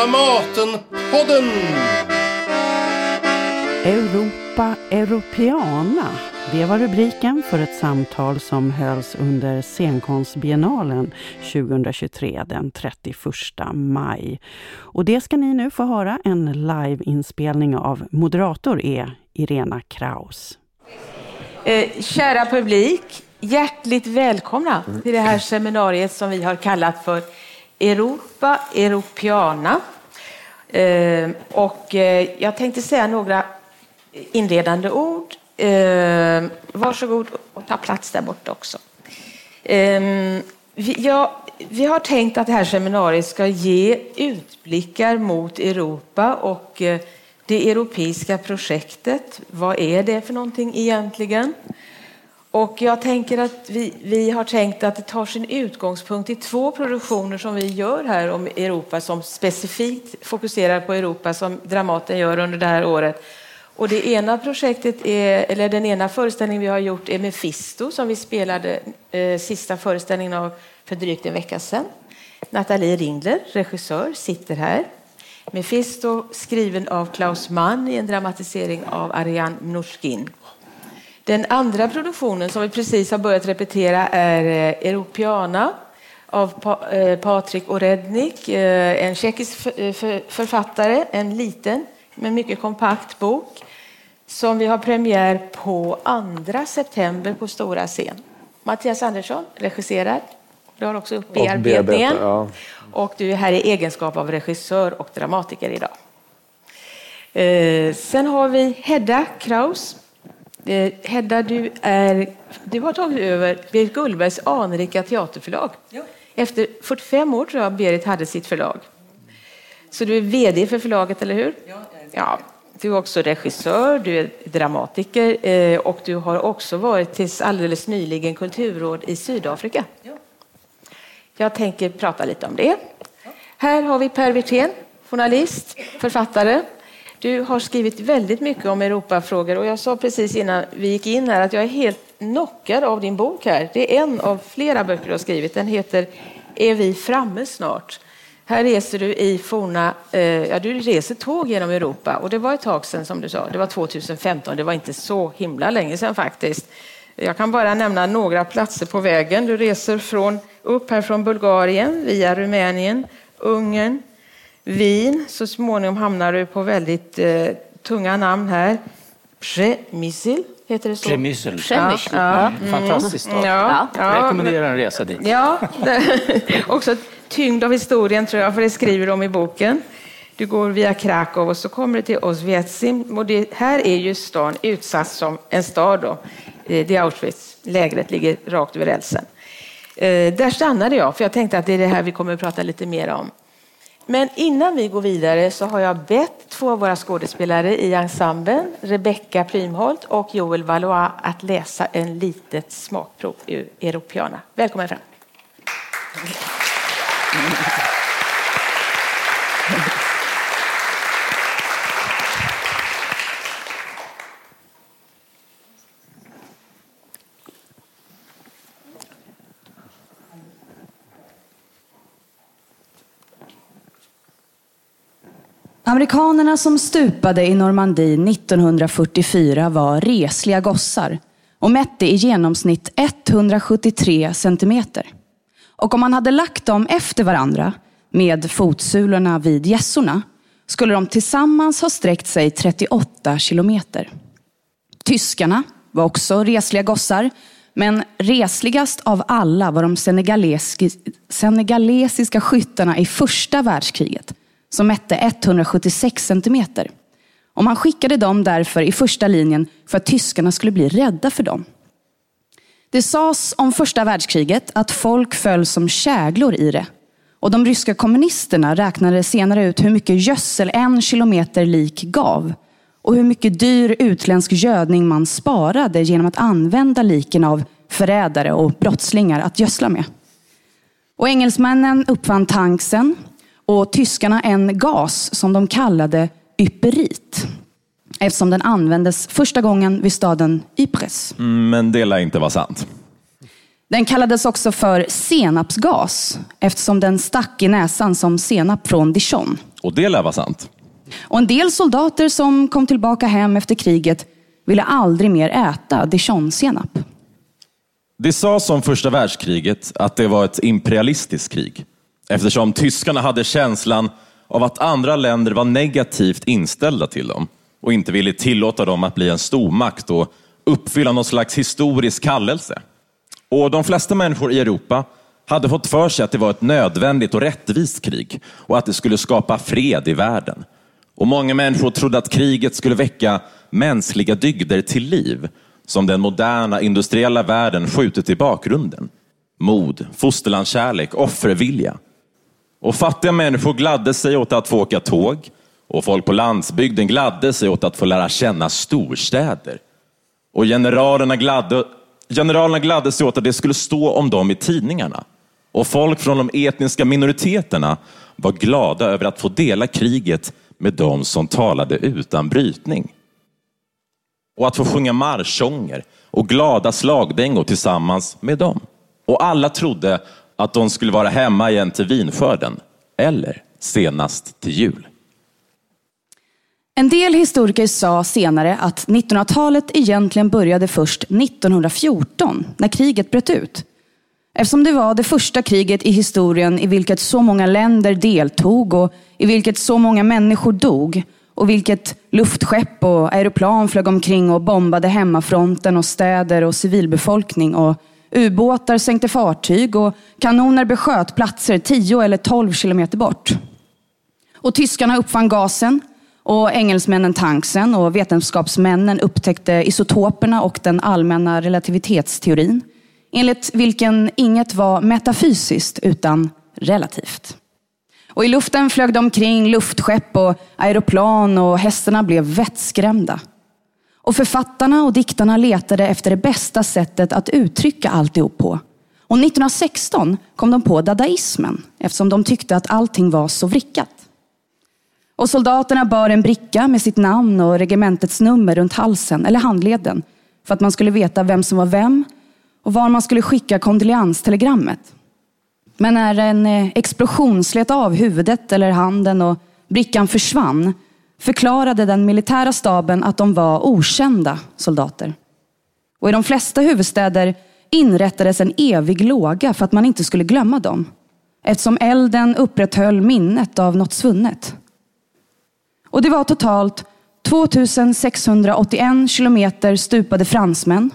Dramatenpodden! Europa Europeana. Det var rubriken för ett samtal som hölls under scenkonstbiennalen 2023 den 31 maj. Och det ska ni nu få höra en liveinspelning av. Moderator är Irena Kraus. Eh, kära publik, hjärtligt välkomna till det här seminariet som vi har kallat för Europa Europeana. Eh, och eh, jag tänkte säga några inledande ord. Eh, varsågod och ta plats där borta också. Vi, har tänkt att det här seminariet ska ge utblickar mot Europa och det europeiska projektet. Vad är det för någonting egentligen? Och jag tänker att vi, vi har tänkt att det tar sin utgångspunkt i två produktioner som vi gör här om Europa som specifikt fokuserar på Europa som Dramaten gör under det här året. Och det ena projektet är, eller den ena föreställningen vi har gjort är Mefisto som vi spelade eh, sista föreställningen av för drygt en vecka sedan. Nathalie Ringler, regissör, sitter här. Mefisto skriven av Klaus Mann i en dramatisering av Ariane Mnouchkin. Den andra produktionen som vi precis har börjat repetera är eh, Europeana av eh, Patrik Orednik, eh, en tjeckisk författare, en liten men mycket kompakt bok som vi har premiär på 2 september på stora scen. Mattias Andersson regisserar. Du har också upp bearbetningen. Ja. Och du är här i egenskap av regissör och dramatiker idag. sen har vi Hedda Kraus Eh, Hedda, du, är, du har tagit över Berit Gullbergs anrika teaterförlag. Ja. Efter 45 år tror jag Berit hade sitt förlag. Så du är VD för förlaget, eller hur? Ja. ja. Du är också regissör, du är dramatiker eh, och du har också varit tills alldeles nyligen kulturråd i Sydafrika. Ja. Jag tänker prata lite om det. Här har vi Per Wirtén, journalist, författare. Du har skrivit väldigt mycket om Europafrågor och jag sa precis innan vi gick in här att jag är helt knockad av din bok här. Det är en av flera böcker du har skrivit. Den heter Är vi framme snart? Här reser du i forna, eh, ja du reser tåg genom Europa och det var ett tag sedan som du sa, det var 2015, det var inte så himla länge sedan faktiskt. Jag kan bara nämna några platser på vägen. Du reser från, upp här från Bulgarien via Rumänien, Ungern, Wien. Så småningom hamnar du på väldigt eh, tunga namn här. Przemysl heter det så? Przemysl. Ja, ja. Mm. Fantastiskt stad. Ja, ja. Jag rekommenderar en resa dit. Ja, också tyngd av historien tror jag, för det skriver de i boken. Du går via Krakow och så kommer du till Oswiecim. Och det här är ju stan utsatt som en stad. Då. Det är Auschwitz. Lägret ligger rakt över rälsen. Eh, där stannade jag, för jag tänkte att det är det här vi kommer att prata lite mer om. Men innan vi går vidare så har jag bett två av våra skådespelare i ensemblen, Rebecca Prymholt och Joel Valois, att läsa en litet smakprov ur Europeana. Välkommen fram. Amerikanerna som stupade i Normandie 1944 var resliga gossar och mätte i genomsnitt 173 centimeter. Och om man hade lagt dem efter varandra med fotsulorna vid gässorna skulle de tillsammans ha sträckt sig 38 kilometer. Tyskarna var också resliga gossar, men resligast av alla var de senegalesiska skyttarna i första världskriget som mätte 176 centimeter. Och man skickade dem därför i första linjen för att tyskarna skulle bli rädda för dem. Det sades om första världskriget att folk föll som käglor i det. Och de ryska kommunisterna räknade senare ut hur mycket gödsel en kilometer lik gav. Och hur mycket dyr utländsk gödning man sparade genom att använda liken av förrädare och brottslingar att gödsla med. Och engelsmännen uppfann tanksen och tyskarna en gas som de kallade ypperit. Eftersom den användes första gången vid staden Ypres. Mm, men det lär inte vara sant. Den kallades också för senapsgas eftersom den stack i näsan som senap från Dijon. Och det lär vara sant. Och en del soldater som kom tillbaka hem efter kriget ville aldrig mer äta dijonsenap. Det sades om första världskriget att det var ett imperialistiskt krig eftersom tyskarna hade känslan av att andra länder var negativt inställda till dem och inte ville tillåta dem att bli en stormakt och uppfylla någon slags historisk kallelse. Och de flesta människor i Europa hade fått för sig att det var ett nödvändigt och rättvist krig och att det skulle skapa fred i världen. Och många människor trodde att kriget skulle väcka mänskliga dygder till liv som den moderna industriella världen skjutit i bakgrunden. Mod, fosterlandskärlek, offervilja. Och fattiga människor gladde sig åt att få åka tåg och folk på landsbygden gladde sig åt att få lära känna storstäder. Och generalerna gladde, generalerna gladde sig åt att det skulle stå om dem i tidningarna. Och folk från de etniska minoriteterna var glada över att få dela kriget med dem som talade utan brytning. Och att få sjunga marschsånger och glada slagdängor tillsammans med dem. Och alla trodde att de skulle vara hemma igen till vinskörden, eller senast till jul. En del historiker sa senare att 1900-talet egentligen började först 1914, när kriget bröt ut. Eftersom det var det första kriget i historien i vilket så många länder deltog och i vilket så många människor dog och vilket luftskepp och aeroplan flög omkring och bombade hemmafronten och städer och civilbefolkning och ubåtar sänkte fartyg och kanoner besköt platser 10 eller 12 kilometer bort. Och tyskarna uppfann gasen och engelsmännen tanksen och vetenskapsmännen upptäckte isotoperna och den allmänna relativitetsteorin enligt vilken inget var metafysiskt utan relativt. Och I luften flög de omkring luftskepp och aeroplan och hästarna blev vettskrämda. Och författarna och diktarna letade efter det bästa sättet att uttrycka alltihop på. Och 1916 kom de på dadaismen eftersom de tyckte att allting var så vrickat. Och soldaterna bar en bricka med sitt namn och regementets nummer runt halsen eller handleden för att man skulle veta vem som var vem och var man skulle skicka kondoleanstelegrammet. Men när en eh, explosion slet av huvudet eller handen och brickan försvann förklarade den militära staben att de var okända soldater. Och i de flesta huvudstäder inrättades en evig låga för att man inte skulle glömma dem. Eftersom elden upprätthöll minnet av något svunnet. Och det var totalt 2681 kilometer stupade fransmän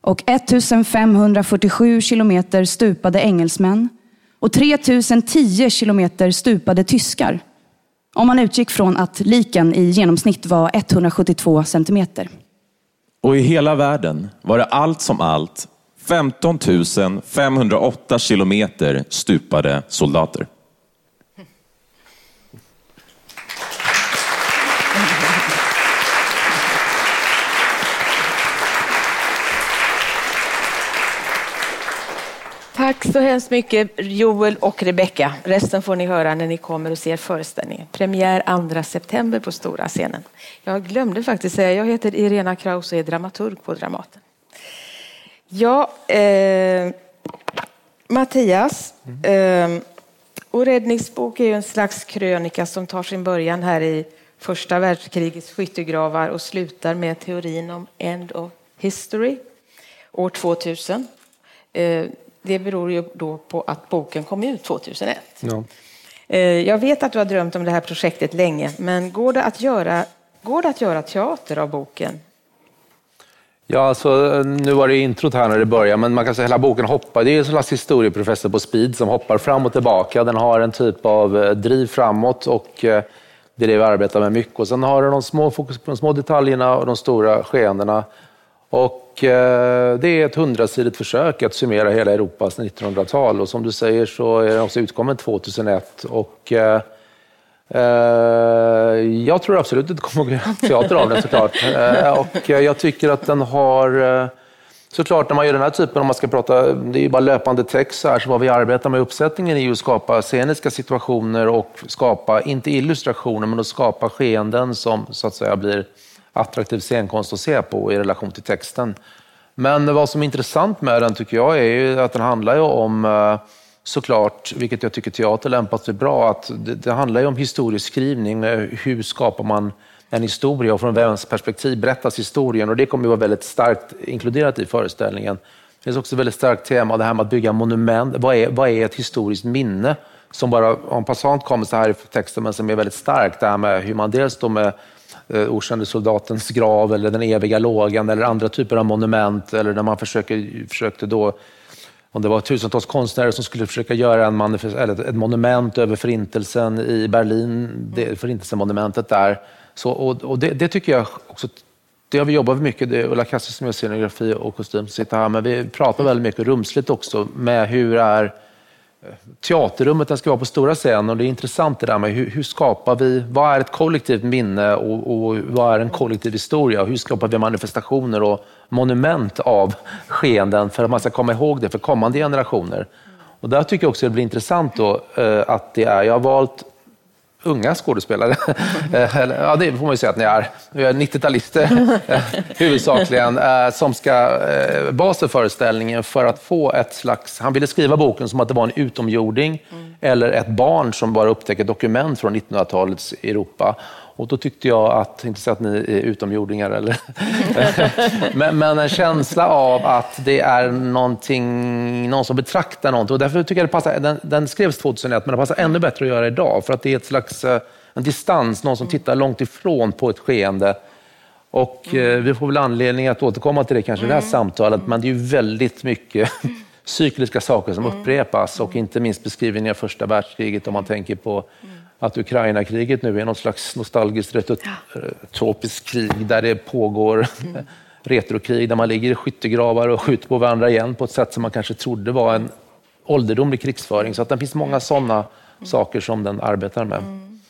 och 1547 kilometer stupade engelsmän och 3010 kilometer stupade tyskar. Om man utgick från att liken i genomsnitt var 172 centimeter. Och i hela världen var det allt som allt 15 508 kilometer stupade soldater. Tack så hemskt mycket Joel och Rebecka. Resten får ni höra när ni kommer och ser föreställningen. Premiär 2 september på stora scenen. Jag glömde faktiskt säga, jag heter Irena Kraus och är dramaturg på Dramaten. Ja, eh, Mattias. Eh, Oräddningsbok är ju en slags krönika som tar sin början här i första världskrigets skyttegravar och slutar med teorin om End of History år 2000. Det beror ju då på att boken kom ut 2001. Ja. Eh, jag vet att du har drömt om det här projektet länge, men går det att göra, går det att göra teater av boken? Ja, alltså, nu var det introt här när det började, men man kan säga hela boken hoppar. Det är en slags historieprofessor på speed som hoppar fram och tillbaka. Den har en typ av eh, driv framåt och eh, det är det vi arbetar med mycket. Och sen har den de små fokus på de små detaljerna och de stora skeendena. Och eh, det är ett hundrasidigt försök att summera hela Europas 1900-tal och som du säger så är den också utkommen 2001. Och, eh, eh, jag tror absolut att det kommer att göra teater av den såklart. Och jag tycker att den har Såklart när man gör den här typen, om man ska prata, det är ju bara löpande text här, så vad vi arbetar med i uppsättningen är ju att skapa sceniska situationer och skapa, inte illustrationer, men att skapa skeenden som så att säga blir attraktiv scenkonst att se på i relation till texten. Men vad som är intressant med den tycker jag är ju att den handlar ju om eh, såklart, vilket jag tycker teater lämpar sig bra, att det, det handlar ju om historieskrivning. Hur skapar man en historia och från vems perspektiv berättas historien? Och det kommer ju vara väldigt starkt inkluderat i föreställningen. Det finns också ett väldigt starkt tema, det här med att bygga monument. Vad är, vad är ett historiskt minne? Som bara en passant kommer så här i texten, men som är väldigt starkt. Det här med hur man dels då med eh, okände soldatens grav eller den eviga lågan eller andra typer av monument eller när man försöker, försökte då om det var tusentals konstnärer som skulle försöka göra en eller ett monument över förintelsen i Berlin, det, förintelsemonumentet där. Så, och, och det, det, tycker jag också, det har vi jobbat mycket, det Ulla Kassel som gör scenografi och kostym sitter här, men vi pratar väldigt mycket rumsligt också med hur är teaterrummet den ska vara på stora scenen och det är intressant det där med hur, hur skapar vi, vad är ett kollektivt minne och, och, vad är en kollektiv historia hur skapar vi manifestationer och monument av skeenden för att man ska komma ihåg det för kommande generationer. Och där tycker jag också det blir intressant då eh, att det är, jag har valt unga skådespelare. Eh, ja, det får man ju säga att ni är. Vi är 90-talister huvudsakligen, eh, som ska sig föreställningen för att få ett slags... Han ville skriva boken som att det var en utomjording mm. eller ett barn som bara upptäcker dokument från 1900-talets Europa. Och då tyckte jag att, inte så att ni är utomjordingar, eller, men, men, en känsla av att det är någonting, någon som betraktar någonting. Och därför tycker jag det passar, den, den skrevs 2001, men det passar ännu bättre att göra idag. För att det är ett slags eh, en distans, någon som tittar långt ifrån på ett skeende. Och eh, vi får väl anledning att återkomma till det kanske i det här samtalet, men det är ju väldigt mycket cykliska saker som upprepas och inte minst beskrivningen av första världskriget om man tänker på att Ukraina-kriget nu är något slags nostalgiskt retropiskt krig där det pågår mm. retrokrig, där man ligger i skyttegravar och skjuter på varandra igen på ett sätt som man kanske trodde var en ålderdomlig krigsföring. Så att det finns många sådana mm. saker som den arbetar med. Mm.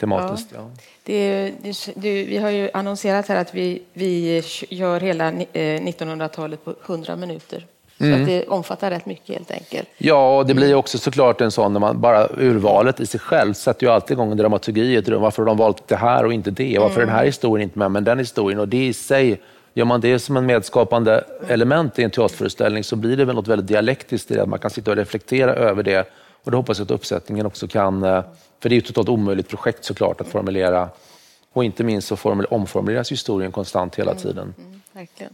Tematiskt. Ja. ja. Det, det, det, vi har ju annonserat här att vi, vi gör hela 1900-talet eh, på 100 minuter. Så mm. att det omfattar rätt mycket helt enkelt. Ja, och det blir också såklart en sån, när man bara urvalet i sig själv sätter ju alltid igång en dramaturgi. Varför har de valt det här och inte det? Varför är den här mm. historien inte med, men den historien? Och det i sig, gör man det som en medskapande element i en teaterföreställning så blir det väl något väldigt dialektiskt i det. Man kan sitta och reflektera över det. Och det hoppas jag att uppsättningen också kan, eh, för det är ju ett totalt omöjligt projekt såklart att formulera. Och inte minst så omformuleras historien konstant hela mm, tiden. Mm, verkligen.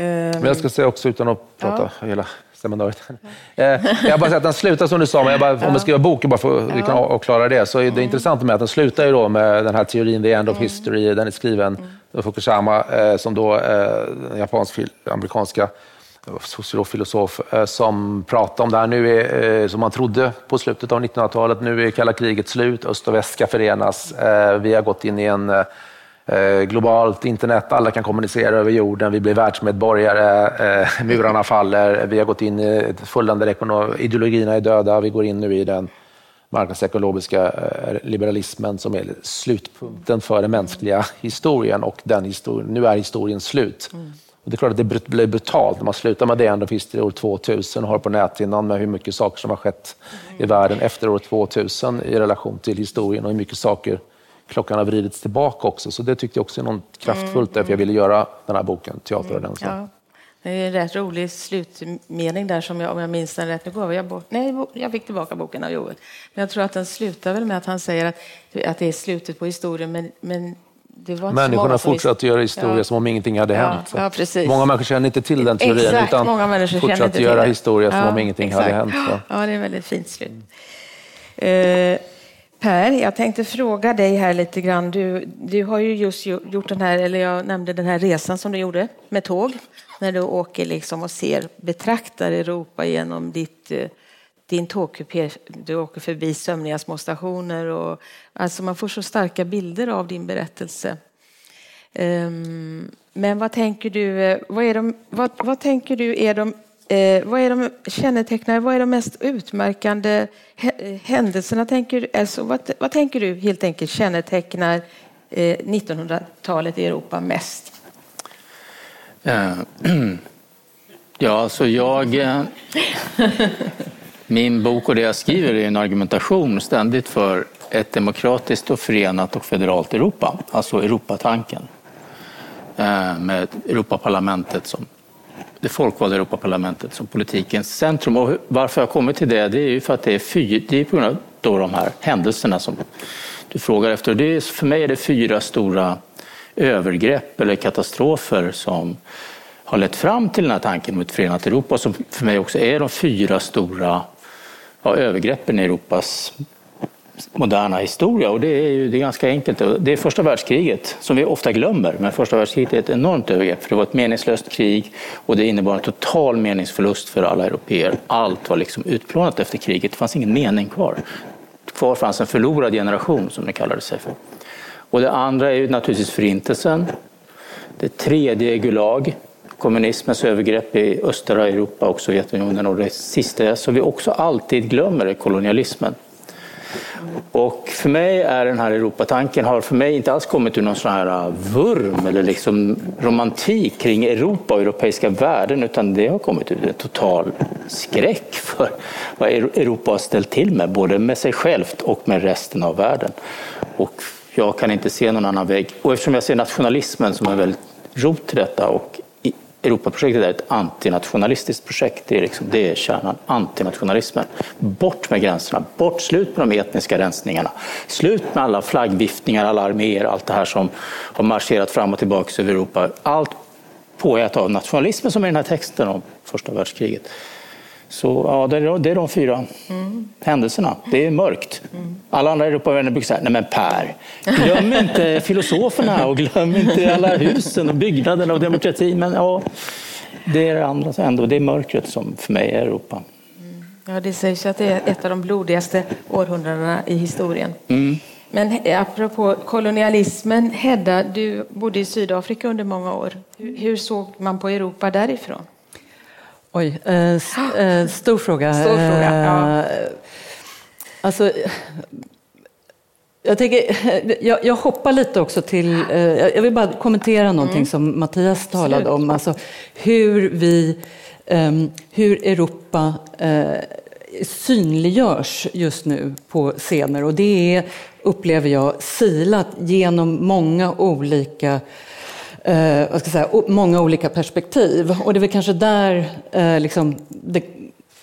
Ja. Men jag ska säga också, utan att prata ja. hela seminariet. Eh, jag bara säga att den slutar som du sa, men jag bara, om vi skriver boken bara för att vi kan avklara det, så är det mm. intressant med att den slutar ju då med den här teorin, The End of mm. History, den är skriven av Fukushima, eh, som då eh, den japansk-amerikanska sociolog, filosof, som pratar om det här nu är, som man trodde på slutet av 1900-talet. Nu är kalla kriget slut, öst och väst ska förenas. Vi har gått in i en Eh, globalt internet, alla kan kommunicera över jorden, vi blir världsmedborgare, eh, murarna faller, vi har gått in i fulländade ideologierna är döda, vi går in nu i den marknadsekologiska eh, liberalismen som är slutpunkten för den mänskliga historien och den historien, nu är historien slut. Mm. Och det är klart att det blir brutalt när man slutar med det End of History år 2000 och har på näthinnan med hur mycket saker som har skett mm. i världen efter år 2000 i relation till historien och hur mycket saker klockan har vridits tillbaka också. Så det tyckte jag också är något kraftfullt mm. därför jag ville göra den här boken, Teater och den ja. Det är en rätt rolig slutmening där som jag, om jag minns den rätt, nu gav jag bort, nej, jag fick tillbaka boken av Joel. Men jag tror att den slutar väl med att han säger att, att det är slutet på historien, men, men det var Människorna fortsatte göra historia ja. som om ingenting hade hänt. Ja, precis. Många människor känner inte till den teorin, exakt, utan många fortsatte göra historia som om ingenting exakt. hade hänt. Så. Ja, det är väldigt fint slut. Mm. Uh, Per, jag tänkte fråga dig här lite grann. Du, du har ju just gjort den här, eller jag nämnde den här resan som du gjorde med tåg. När du åker liksom och ser, betraktar Europa genom ditt, eh, din tågkupé. Du åker förbi sömniga små stationer. Och, alltså man får så starka bilder av din berättelse. Um, men vad tänker du, eh, vad, är de, vad, vad tänker du är de Eh, vad är de kännetecknande, vad är de mest utmärkande eh, händelserna? Tänker, alltså, vad, vad tänker du helt enkelt kännetecknar eh, 1900-talet i Europa mest? Eh, ja, alltså jag... Min bok och det jag skriver är en argumentation ständigt för ett demokratiskt och förenat och federalt Europa, alltså Europatanken. Med Europaparlamentet som det folkvalda Europaparlamentet som politikens centrum. Och varför jag har kommit till det, det är ju för att det är, fy, det är på grund av då de här händelserna som du frågar efter. Det är, för mig är det fyra stora övergrepp eller katastrofer som har lett fram till den här tanken om ett förenat Europa som för mig också är de fyra stora ja, övergreppen i Europas moderna historia. Och det är ju det är ganska enkelt. Det är första världskriget som vi ofta glömmer. Men första världskriget är ett enormt övergrepp. För det var ett meningslöst krig och det innebar en total meningsförlust för alla europeer. Allt var liksom utplånat efter kriget. Det fanns ingen mening kvar. Kvar fanns en förlorad generation som det kallade sig för. Och det andra är ju naturligtvis förintelsen. Det tredje är Gulag, kommunismens övergrepp i östra Europa och Sovjetunionen. Och det sista som vi också alltid glömmer är kolonialismen. Och för mig är den här Europatanken har för mig inte alls kommit ur någon sån här äh, vurm eller liksom romantik kring Europa och europeiska värden utan det har kommit ur en total skräck för vad Europa har ställt till med, både med sig självt och med resten av världen. Och jag kan inte se någon annan väg. Och eftersom jag ser nationalismen som en väldigt rot till detta och Europaprojektet är ett antinationalistiskt projekt. Det är, liksom, det är kärnan, antinationalismen. Bort med gränserna, bort, slut med de etniska rensningarna. Slut med alla flaggviftningar, alla arméer, allt det här som har marscherat fram och tillbaka över Europa. Allt påhejat av nationalismen som är i den här texten om första världskriget. Så ja, det är, det är de fyra mm. händelserna. Det är mörkt. Mm. Alla andra Europavänner brukar säga, nej men Per, glöm inte filosoferna och glöm inte alla husen och byggnaderna och demokratin. Men ja, det är det andra ändå. Det är mörkret som för mig är Europa. Mm. Ja, det sägs att det är ett av de blodigaste århundradena i historien. Mm. Men apropå kolonialismen, Hedda, du bodde i Sydafrika under många år. Hur såg man på Europa därifrån? Oj, eh, st eh, stor fråga. Stor fråga ja. Eh, alltså, jag, tänker, jag, jag, hoppar lite också till... Eh, jag vill bara kommentera någonting mm. som Mattias talade Slut. om. Alltså hur, vi, ehm, hur Europa eh, synliggörs just nu på scener. Och det är, upplever jag, silat genom många olika eh, vad ska säga, många olika perspektiv. Och det är väl kanske där eh, liksom, det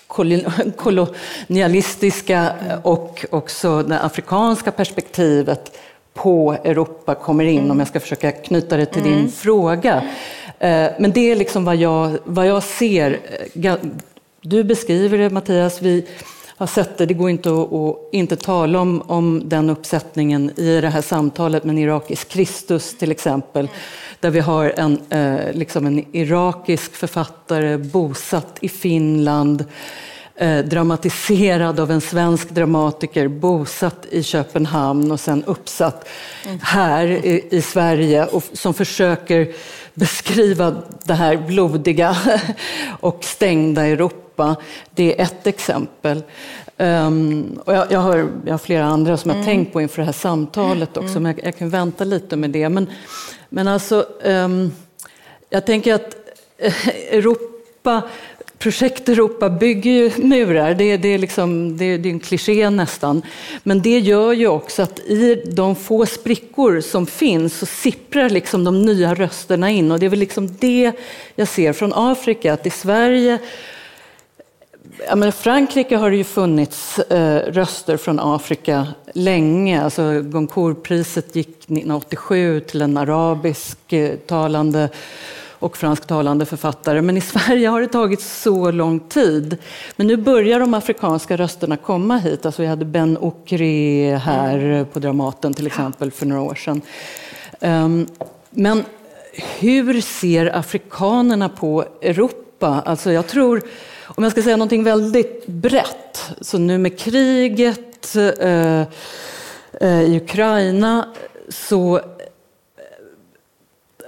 kolonialistiska och också det afrikanska perspektivet på Europa kommer in, mm. om jag ska försöka knyta det till mm. din fråga. Eh, men det är liksom vad jag, vad jag ser. Du beskriver det Mattias, vi har sett det. Det går inte att, att inte tala om, om den uppsättningen i det här samtalet med en irakisk Kristus till exempel. Där vi har en, eh, liksom en irakisk författare bosatt i Finland eh, dramatiserad av en svensk dramatiker bosatt i Köpenhamn och sen uppsatt här i, i Sverige och som försöker beskriva det här blodiga och stängda Europa. Det är ett exempel. Um, och jag, jag, har, jag har flera andra som mm. jag tänkt på inför det här samtalet också, mm. men jag, jag, kan vänta lite med det. Men, men alltså, um, jag tänker att Europa Projekt Europa bygger ju murar, det, det, är liksom, det, det, är en kliché nästan. Men det gör ju också att i de få sprickor som finns så sipprar liksom de nya rösterna in. Och det är väl liksom det jag ser från Afrika, att i Sverige Ja, Frankrike har det ju funnits eh, röster från Afrika länge. Alltså Goncourtpriset gick 1987 till en arabisk eh, talande och fransktalande författare. Men i Sverige har det tagit så lång tid. Men nu börjar de afrikanska rösterna komma hit. Alltså vi hade Ben Okri här på Dramaten till exempel för några år sedan. Ehm, men hur ser afrikanerna på Europa? Alltså jag tror, om jag ska säga någonting väldigt brett, så nu med kriget eh, eh, i Ukraina så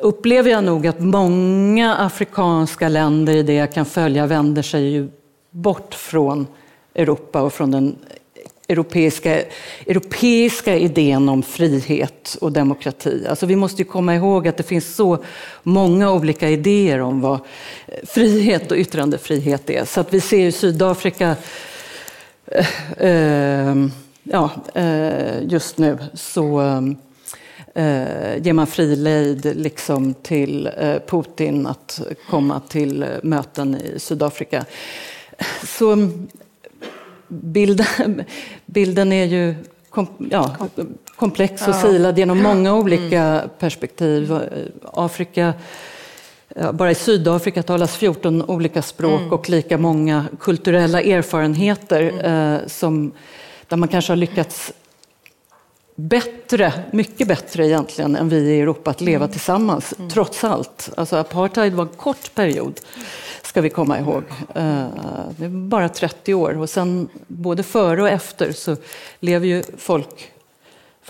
upplever jag nog att många afrikanska länder i det jag kan följa vänder sig ju bort från Europa och från den europeiska, europeiska idén om frihet och demokrati. Alltså vi måste komma ihåg att det finns så många olika idéer om vad frihet och yttrandefrihet är. Så att vi ser i Sydafrika eh, eh, ja, eh, just nu så eh, eh, ger man fri lejd liksom till eh, Putin att komma till möten i Sydafrika. Så bilden, bilden är ju kom, ja, komplex och silad genom många olika mm. perspektiv. Afrika bara i Sydafrika talas 14 olika språk mm. och lika många kulturella erfarenheter mm. eh, som, där man kanske har lyckats bättre, mycket bättre egentligen än vi i Europa att leva mm. tillsammans, mm. trots allt. Alltså apartheid var en kort period, ska vi komma ihåg. Eh, det är bara 30 år och sen både före och efter så lever ju folk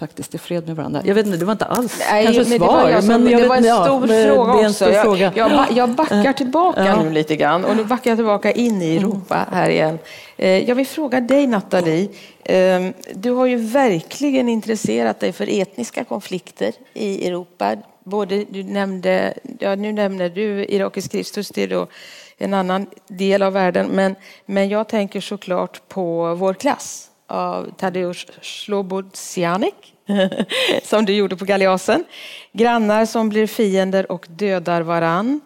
faktiskt i fred med varandra. Jag vet inte, det var inte alls Nej, kanske men svar. Det var, men det var en stor ja, fråga också. Stor jag, fråga. Jag, jag, backar tillbaka ja. nu lite grann och nu backar jag tillbaka in i Europa här igen. Eh, jag vill fråga dig Nathalie, ehm, du har ju verkligen intresserat dig för etniska konflikter i Europa. Både, du nämnde, ja, nu nämner du irakisk Kristus, det är då en annan del av världen, men, men jag tänker såklart på vår klass av Tadeusz Slobodzianek som du gjorde på Galeasen. Grannar som blir fiender och dödar varann.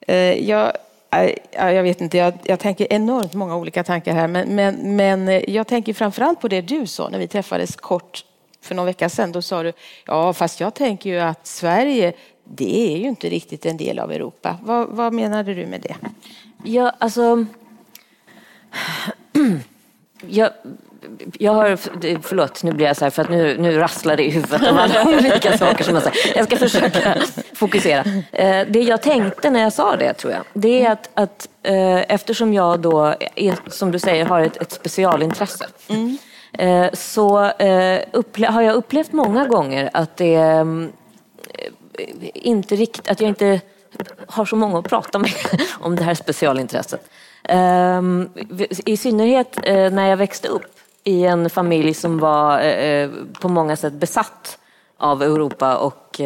Eh, jag, eh, jag vet inte, jag, jag, tänker enormt många olika tankar här men, men, men eh, jag tänker framförallt på det du sa när vi träffades kort för någon vecka sedan. Då sa du, ja fast jag tänker ju att Sverige det är ju inte riktigt en del av Europa. Vad, vad menade du med det? Ja, alltså... jag, jag har, förlåt, nu blir jag så här för att nu, nu rasslar det i huvudet om alla olika saker som jag säger. Jag ska försöka fokusera. Eh, det jag tänkte när jag sa det, tror jag, det är att, att eh, eftersom jag då, är, som du säger, har ett, ett specialintresse mm. så har jag upplevt många gånger att det mm, inte riktigt, att jag inte har så många att prata med om det här specialintresset. Ehm, I synnerhet eh, när jag växte upp i en familj som var eh, eh, på många sätt besatt av Europa och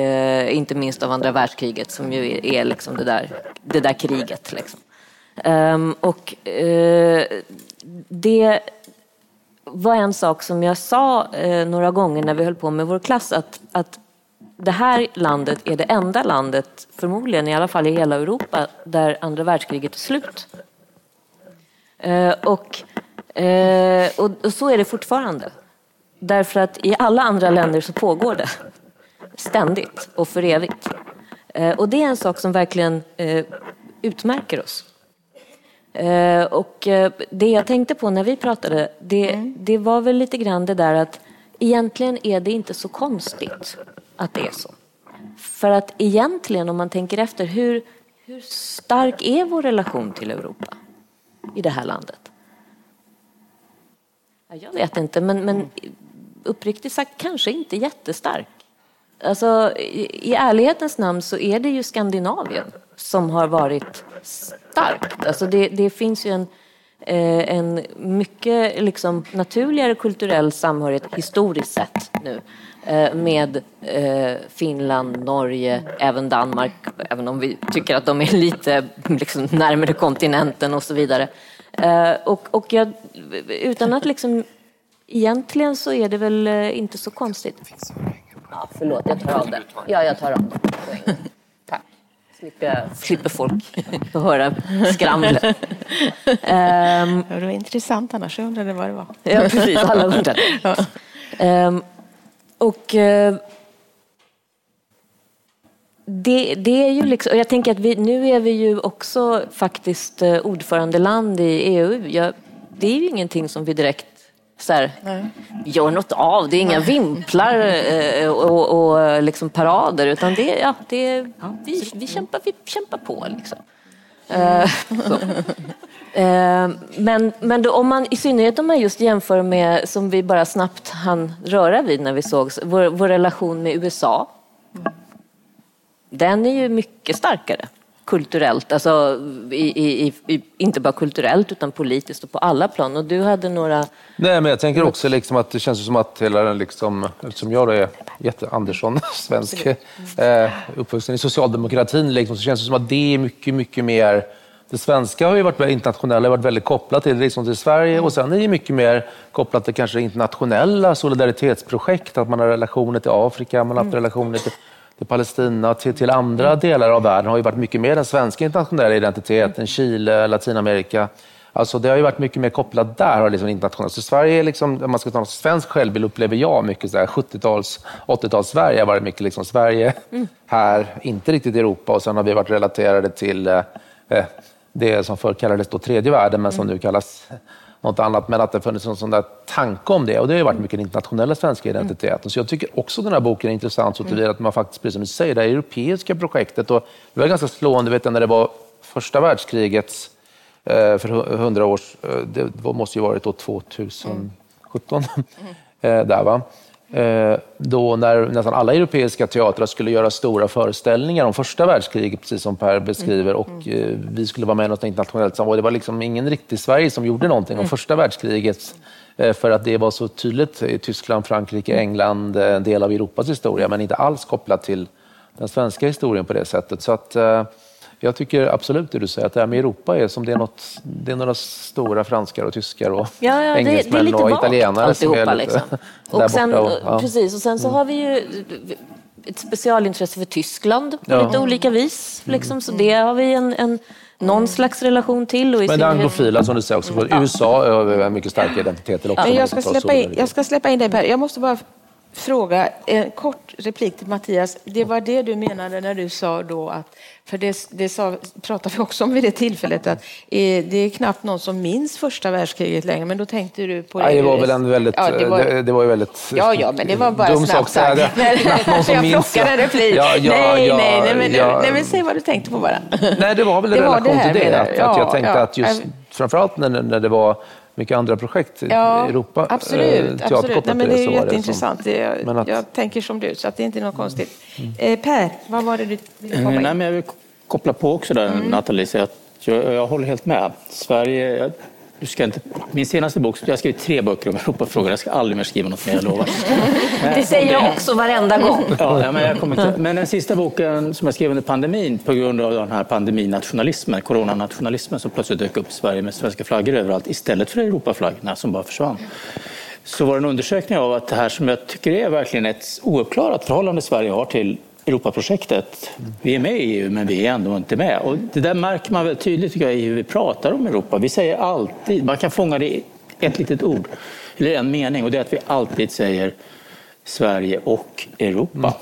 inte minst av andra världskriget som ju är liksom det, där, det där kriget. Liksom. Ehm, och det var en sak som jag sa några gånger när vi höll på med vår klass att, att det här landet är det enda landet, förmodligen i alla fall i hela Europa, där andra världskriget är slut. Och Eh, och, och, så är det fortfarande. Därför att i alla andra länder så pågår det. Ständigt och för evigt. Eh, och det är en sak som verkligen eh, utmärker oss. Eh, och eh, det jag tänkte på när vi pratade, det, mm. det var väl lite grann det där att egentligen är det inte så konstigt att det är så. För att egentligen om man tänker efter, hur, hur stark är vår relation till Europa i det här landet? Jag vet inte, men, men uppriktigt sagt kanske inte jättestark. Alltså, i, I ärlighetens namn så är det ju Skandinavien som har varit starkt. Alltså det, det finns ju en, eh, en mycket liksom, naturligare kulturell samhörighet historiskt sett nu med eh, Finland, Norge, även Danmark, även om vi tycker att de är lite liksom, närmare kontinenten och så vidare. Eh, och, och jag, utan att liksom... Egentligen så är det väl eh, inte så konstigt. Ja, förlåt, jag tar av det. Ja, jag tar av det. Tack. Slipper, slipper folk höra skramlet. Um, det var intressant annars. Jag undrade vad det var. ja, precis. Alla undrade. um, och... Uh, det, det, är ju liksom, jag tänker att vi, nu är vi ju också faktiskt eh, ordförandeland i EU. Jag, det är ju ingenting som vi direkt så här, gör något av. Det är inga vimplar eh, och, och liksom parader utan det, ja, det, vi, vi, kämpar, vi kämpar på. Liksom. Mm. men men då, om man, i synnerhet om man just jämför med, som vi bara snabbt hann röra vid när vi sågs, vår, vår relation med USA. Den är ju mycket starkare kulturellt, alltså i, i, i, inte bara kulturellt utan politiskt och på alla plan. Och du hade några... Nej, men jag tänker också liksom att det känns som att hela den, liksom, eftersom jag är jätte Andersson, svensk, eh, uppvuxen i socialdemokratin, liksom, så känns det som att det är mycket, mycket mer det svenska har ju varit internationella, varit väldigt kopplat till, liksom till Sverige och sen är det mycket mer kopplat till kanske internationella solidaritetsprojekt, att man har relationer till Afrika, man har haft relationer till, till Palestina, till, till andra delar av världen har ju varit mycket mer den svenska internationella identiteten, Chile, Latinamerika. Alltså det har ju varit mycket mer kopplat där, har liksom internationellt. Så Sverige, är liksom, om man ska ta en svensk självbild, upplever jag mycket så 70-tals, 80-tals Sverige har varit mycket liksom Sverige här, inte riktigt Europa och sen har vi varit relaterade till eh, eh det som förr kallades då tredje världen, men som nu kallas något annat. Men att det funnits en sån där tanke om det. Och det har ju varit mycket den internationella svenska identiteten. Så jag tycker också den här boken är intressant så tillvida att man faktiskt, precis som du säger, det här europeiska projektet. Och det var ganska slående, vet jag, när det var första världskrigets Eh, för hundra år eh, det måste ju varit då 2017. Mm. där, va? Då när nästan alla europeiska teatrar skulle göra stora föreställningar om första världskriget, precis som Per beskriver, och mm. vi skulle vara med i något internationellt sammanhang. Det var liksom ingen riktig Sverige som gjorde någonting om mm. första världskriget, för att det var så tydligt i Tyskland, Frankrike, England, en del av Europas historia, men inte alls kopplat till den svenska historien på det sättet. Så att, jag tycker absolut det du säger, att det här med Europa är som det är, något, det är några stora franskar och tyskar och ja, ja, engelsmän det, det och italienare som är lite liksom. och sen, och, ja. Precis, och sen så mm. har vi ju ett specialintresse för Tyskland på ja. lite olika vis. Liksom, så det har vi en, en någon slags relation till. Och i Men det anglofila som du säger också. USA har mycket starka identiteter också. Jag ska, släppa in, jag ska släppa in dig Per. Jag måste bara fråga, en kort replik till Mattias. Det var det du menade när du sa då att för det, det sa, pratade vi också om vid det tillfället, att eh, det är knappt någon som minns första världskriget längre. Men då tänkte du på... Ja, det var väl en väldigt... Ja, det, var, det, det var väldigt... Ja, ja, men det var bara snabbt sagt. någon som jag minns, plockade en replik. Ja, ja, nej, ja, nej, nej, men, ja. nej, men säg vad du tänkte på bara. Nej, det var väl en relation till det. Att, att jag tänkte att just, framförallt när, när det var mycket andra projekt i ja, Europa. Absolut, äh, absolut. Nej, men det är det jätteintressant. Det jag, att... jag tänker som du, så att det är inte något konstigt. Mm. Eh, per, vad var det du ville komma in? Nej, men jag vill koppla på också där, mm. Nathalie. Så att jag, jag håller helt med. Sverige, du ska inte, min senaste bok, jag har skrivit tre böcker om Europafrågor, jag ska aldrig mer skriva något mer, jag lovar. Det säger jag också varenda gång. Ja, men, jag kommer inte, men den sista boken som jag skrev under pandemin, på grund av den här pandeminationalismen, coronanationalismen som plötsligt dök upp i Sverige med svenska flaggor överallt istället för Europaflaggorna som bara försvann. Så var det en undersökning av att det här som jag tycker är verkligen ett ouppklarat förhållande Sverige har till Europaprojektet. Vi är med i EU, men vi är ändå inte med. Och det där märker man väl tydligt tycker jag, i hur vi pratar om Europa. Vi säger alltid, man kan fånga det i ett litet ord, eller en mening, och det är att vi alltid säger Sverige och Europa.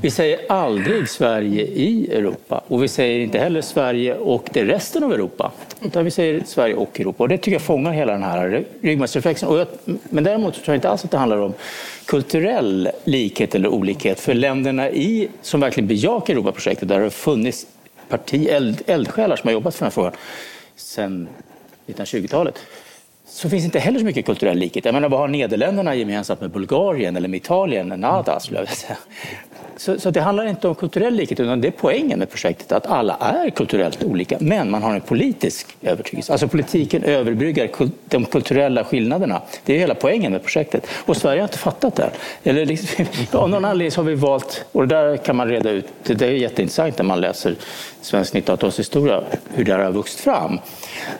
Vi säger aldrig Sverige i Europa och vi säger inte heller Sverige och det resten av Europa. Utan vi säger Sverige och Europa och det tycker jag fångar hela den här ryggmärgsreflexen. Men däremot tror jag inte alls att det handlar om kulturell likhet eller olikhet. För länderna i, som verkligen bejakar Europaprojektet, där det har funnits parti, eld, eldsjälar som har jobbat för den här frågan sedan 1920-talet så finns inte heller så mycket kulturell likhet. Jag menar, vad har Nederländerna gemensamt med Bulgarien eller med Italien? Nada, skulle jag vilja säga. Så, så, det handlar inte om kulturell likhet, utan det är poängen med projektet, att alla är kulturellt olika, men man har en politisk övertygelse. Alltså politiken överbryggar de kulturella skillnaderna. Det är hela poängen med projektet. Och Sverige har inte fattat det. Eller liksom, av någon anledning har vi valt, och det där kan man reda ut, det är jätteintressant när man läser svensk 1900-talshistoria, hur det här har vuxit fram.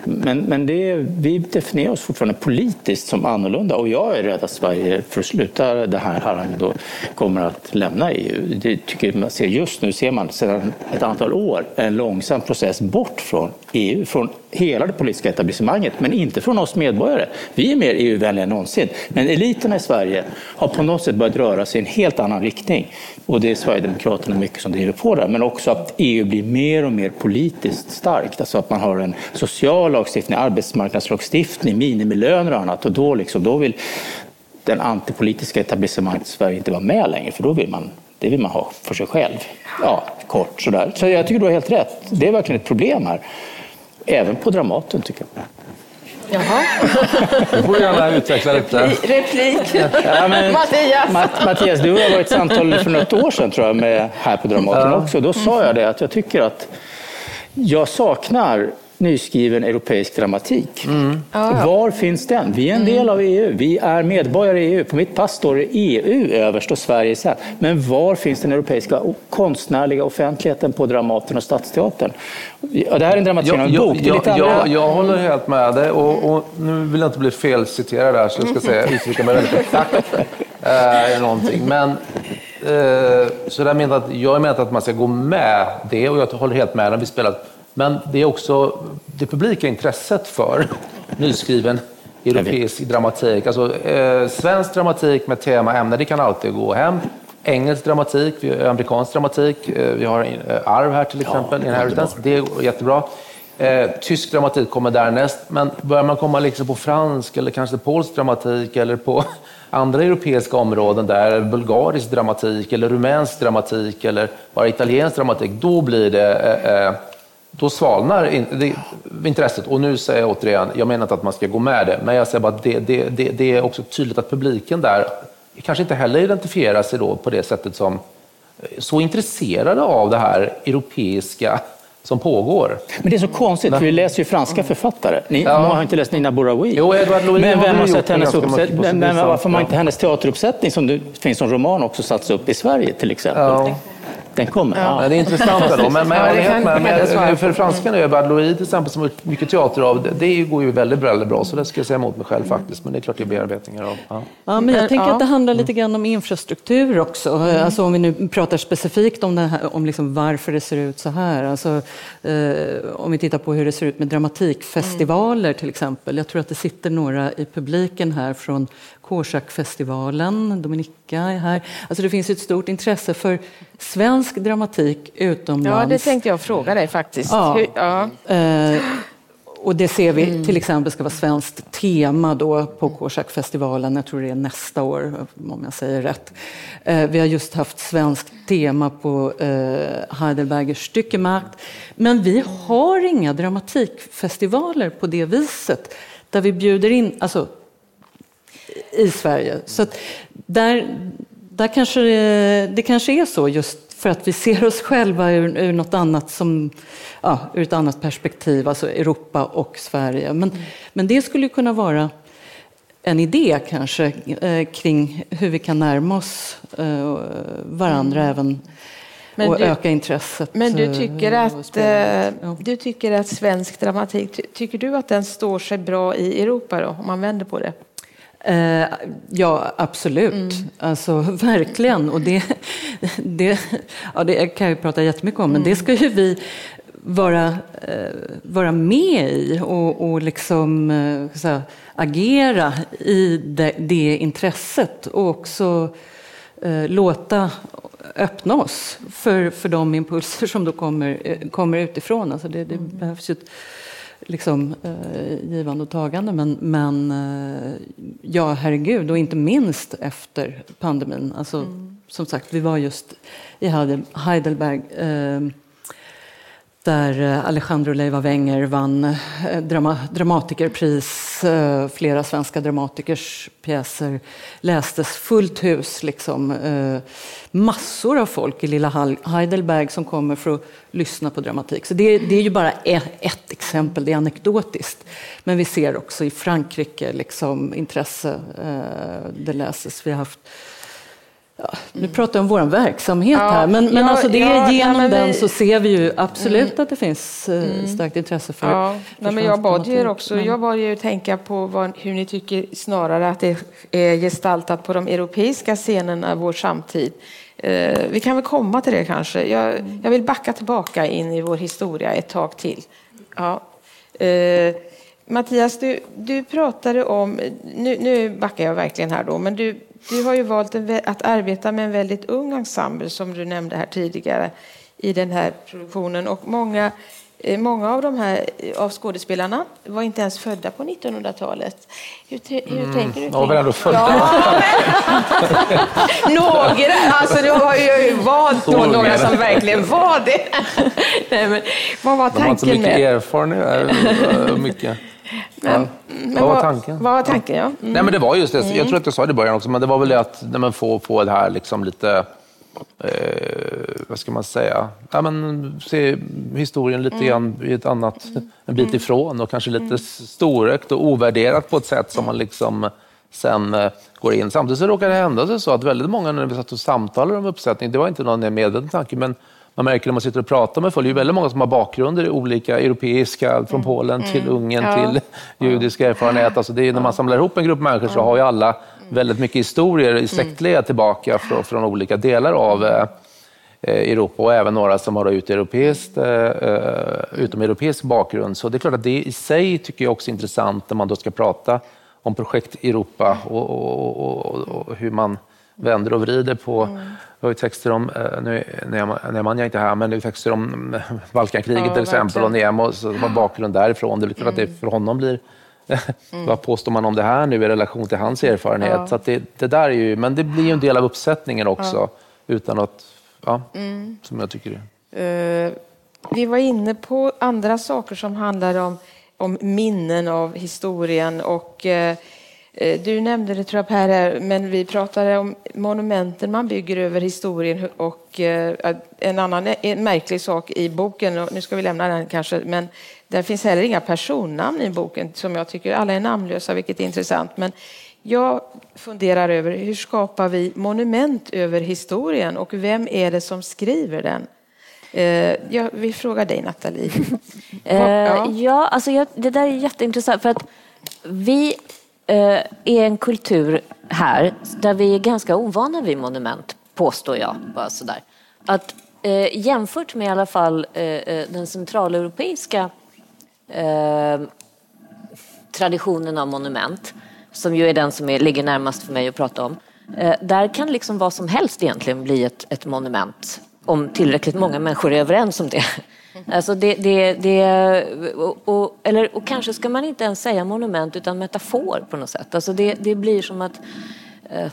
Men, men det, vi definierar oss fortfarande politiskt som annorlunda och jag är rädd att Sverige, för att sluta det här harangen, då kommer att lämna EU. Det tycker man ser just nu ser man sedan ett antal år en långsam process bort från EU, från hela det politiska etablissemanget, men inte från oss medborgare. Vi är mer EU-vänliga än någonsin, men eliterna i Sverige har på något sätt börjat röra sig i en helt annan riktning. Och det är Sverigedemokraterna mycket som driver på det, men också att EU blir mer och mer politiskt starkt. Alltså att man har en social lagstiftning, arbetsmarknadslagstiftning, minimilöner och annat. Och då, liksom, då vill den antipolitiska etablissemanget i Sverige inte vara med längre, för då vill man det vill man ha för sig själv. Ja, kort sådär. Så jag tycker du har helt rätt. Det är verkligen ett problem här. Även på Dramaten tycker jag. Jaha. Du får gärna utveckla lite. Replik. Ja, men, Mattias. Mattias, du och jag var i ett samtal för något år sedan tror jag, med, här på Dramaten också. Då sa jag det att jag tycker att jag saknar nyskriven europeisk dramatik. Mm. Var finns den? Vi är en del av EU. Vi är medborgare i EU. På mitt pass står det EU överst och Sverige sen. Men var finns den europeiska konstnärliga offentligheten på Dramaten och Stadsteatern? Ja, det här är en dramatisering av en bok. Jag, jag, jag, jag, håller helt med dig och, och, nu vill jag inte bli felciterad där så jag ska säga, uttrycka mig väldigt exakt. Eh, någonting. Men, eh, så där menar att, jag menar att man ska gå med det och jag håller helt med när vi spelar men det är också det publika intresset för nyskriven europeisk dramatik. Alltså, eh, svensk dramatik med tema ämne, det kan alltid gå hem. Engelsk dramatik, amerikansk dramatik, eh, vi har eh, Arv här till exempel, ja, Inheritance, det är jättebra. Eh, tysk dramatik kommer därnäst, men börjar man komma liksom på fransk eller kanske polsk dramatik eller på andra europeiska områden där, bulgarisk dramatik eller rumänsk dramatik eller bara italiensk dramatik, då blir det eh, eh då svalnar intresset. Och nu säger jag återigen, jag menar inte att man ska gå med det, men jag säger bara att det, det, det, det är också tydligt att publiken där kanske inte heller identifierar sig då på det sättet som eh, så intresserade av det här europeiska som pågår. Men det är så konstigt, för vi läser ju franska författare. Ni ja. har inte läst Nina Bouraoui. Jo, Edward Louis men vem har sett hennes uppsättning? Men, men varför har man inte hennes teateruppsättning som det finns som roman också satts upp i Sverige till exempel? Ja. Den kommer? Ja. ja. det är intressant ändå. Men, men, ja, kan, med, med, för franskan är Bad Louis till exempel, som mycket teater av, det, det går ju väldigt, väldigt bra. Så det ska jag säga emot mig själv faktiskt. Men det är klart det är bearbetningar av. Ja, ja men jag tänker att det handlar lite grann om infrastruktur också. Mm. Alltså om vi nu pratar specifikt om, det här, om liksom varför det ser ut så här. Alltså, eh, om vi tittar på hur det ser ut med dramatikfestivaler mm. till exempel. Jag tror att det sitter några i publiken här från Korsak-festivalen, Dominika är här. Alltså det finns ett stort intresse för svensk dramatik utomlands. Ja, det tänkte jag fråga dig faktiskt. Ja. ja. Eh, och det ser vi till exempel ska vara svenskt tema då på Korsak-festivalen. Jag tror det är nästa år, om jag säger rätt. Eh, vi har just haft svenskt tema på eh, Heidelberger Stückemarkt. Men vi har inga dramatikfestivaler på det viset där vi bjuder in, alltså i Sverige. Så där, där kanske det, det kanske är så just för att vi ser oss själva ur, ur något annat som, ja, ur ett annat perspektiv, alltså Europa och Sverige. Men, mm. men det skulle kunna vara en idé kanske eh, kring hur vi kan närma oss eh, varandra mm. även men och du, öka intresset. Men du tycker, eh, att, eh, du tycker att svensk dramatik, tycker du att den står sig bra i Europa då, om man vänder på det? Eh, ja, absolut. Mm. Alltså, verkligen. Och det, det, ja, det kan jag prata jättemycket om, men mm. det ska ju vi vara, eh, vara med i och, och liksom, eh, säga, agera i det, det, intresset och också eh, låta öppna oss för, för de impulser som då kommer, eh, kommer utifrån. Alltså det, det mm. behövs ju ett, liksom, eh, givande och tagande. Men, men eh, ja, herregud, och inte minst efter pandemin. Alltså, mm. Som sagt, vi var just i Heidelberg eh, där eh, Alejandro Leiva Wenger vann eh, drama, dramatikerpris. Eh, flera svenska dramatikers pjäser lästes fullt hus. Liksom. Massor av folk i lilla Heidelberg som kommer för att lyssna på dramatik. Så det, det är ju bara e-, ett exempel, det är anekdotiskt. Men vi ser också i Frankrike liksom, intresse. Det läses. Vi har haft Ja, nu pratar jag om vår verksamhet ja, här, men, men ja, alltså det, ja, genom nej, den vi, så ser vi ju absolut mm, att det finns eh, mm, starkt intresse för, ja, för nej, men Jag bad er också, men... jag bad er tänka på vad, hur ni tycker snarare att det är gestaltat på de europeiska scenerna vår samtid. Eh, vi kan väl komma till det kanske. Jag, jag, vill backa tillbaka in i vår historia ett tag till. Ja. Eh, Mattias, du, du pratade om, nu, nu backar jag verkligen här då, men du du har ju valt att arbeta med en väldigt ung ensemble som du nämnde här tidigare i den här produktionen. Och många, eh, många av de här eh, av skådespelarna var inte ens födda på 1900-talet. Hur, hur mm. tänker du? Väl ändå födda? Ja. några, alltså du har ju valt då några som verkligen var det. Nej, men, vad var tanken De har inte mycket erfarenhet. Mycket. Men, men vad var tanken? Vad var tanken, ja. Mm. Nej, men det var just det. Jag mm. tror att jag sa det i början också, men det var väl det att när man får, får det här liksom lite eh, vad ska man säga, ja, men, se historien lite Mm. grann i ett annat, en bit ifrån och kanske lite storögt och ovärderat på ett sätt som man liksom sen eh, går in. Samtidigt så råkar det hända sig så att väldigt många när vi satt och samtalade om uppsättning, det var inte någon medveten tanke, men man märker när man sitter och pratar med folk, det är väldigt många som har bakgrunder i olika europeiska, från Polen till Ungern Mm. Ja. till judiska erfarenhet. Alltså det är, när man samlar ihop en grupp människor så har ju alla väldigt mycket historier i släktled tillbaka från, från olika delar av eh, eh, Europa och även några som har utomeuropeisk, eh, utomeuropeisk bakgrund. Så det är klart att det i sig tycker jag också är intressant när man då ska prata om projekt Europa och, och, och, och, och hur man vänder och vrider på jag har ju texter om, eh, nu är Nemanja inte här, men det är texter om eh, Balkankriget Ja, till exempel och. Nemo som har bakgrund därifrån. Det är klart att det för honom blir Vad påstår man om det här nu i relation till hans erfarenhet? Ja. Så det, det där är ju, men det blir ju en del av uppsättningen också, utan att, ja, som jag tycker är. Eh, vi var inne på andra saker som handlar om, om minnen av historien och eh, du nämnde det tror jag Per, här, men vi pratade om monumenten man bygger över historien och eh, en annan en märklig sak i boken, och nu ska vi lämna den kanske, men där finns heller inga personnamn i boken som jag tycker, alla är namnlösa vilket är intressant. Men jag funderar över hur skapar vi monument över historien och vem är det som skriver den? Eh, jag vill fråga dig Nathalie. Eh, Ja. alltså jag, det där är jätteintressant för att vi eh, Eh, är en kultur här där vi är ganska ovana vid monument, påstår jag. Bara sådär. Att, eh, jämfört med i alla fall eh, eh, den centraleuropeiska eh, traditionen av monument, som ju är den som är, ligger närmast för mig att prata om. Eh, där kan liksom vad som helst egentligen bli ett, ett monument om tillräckligt många människor är överens om det. Alltså det, det, det, och, och, eller, och kanske ska man inte ens säga monument utan metafor på något sätt. Alltså det, det blir som att eh,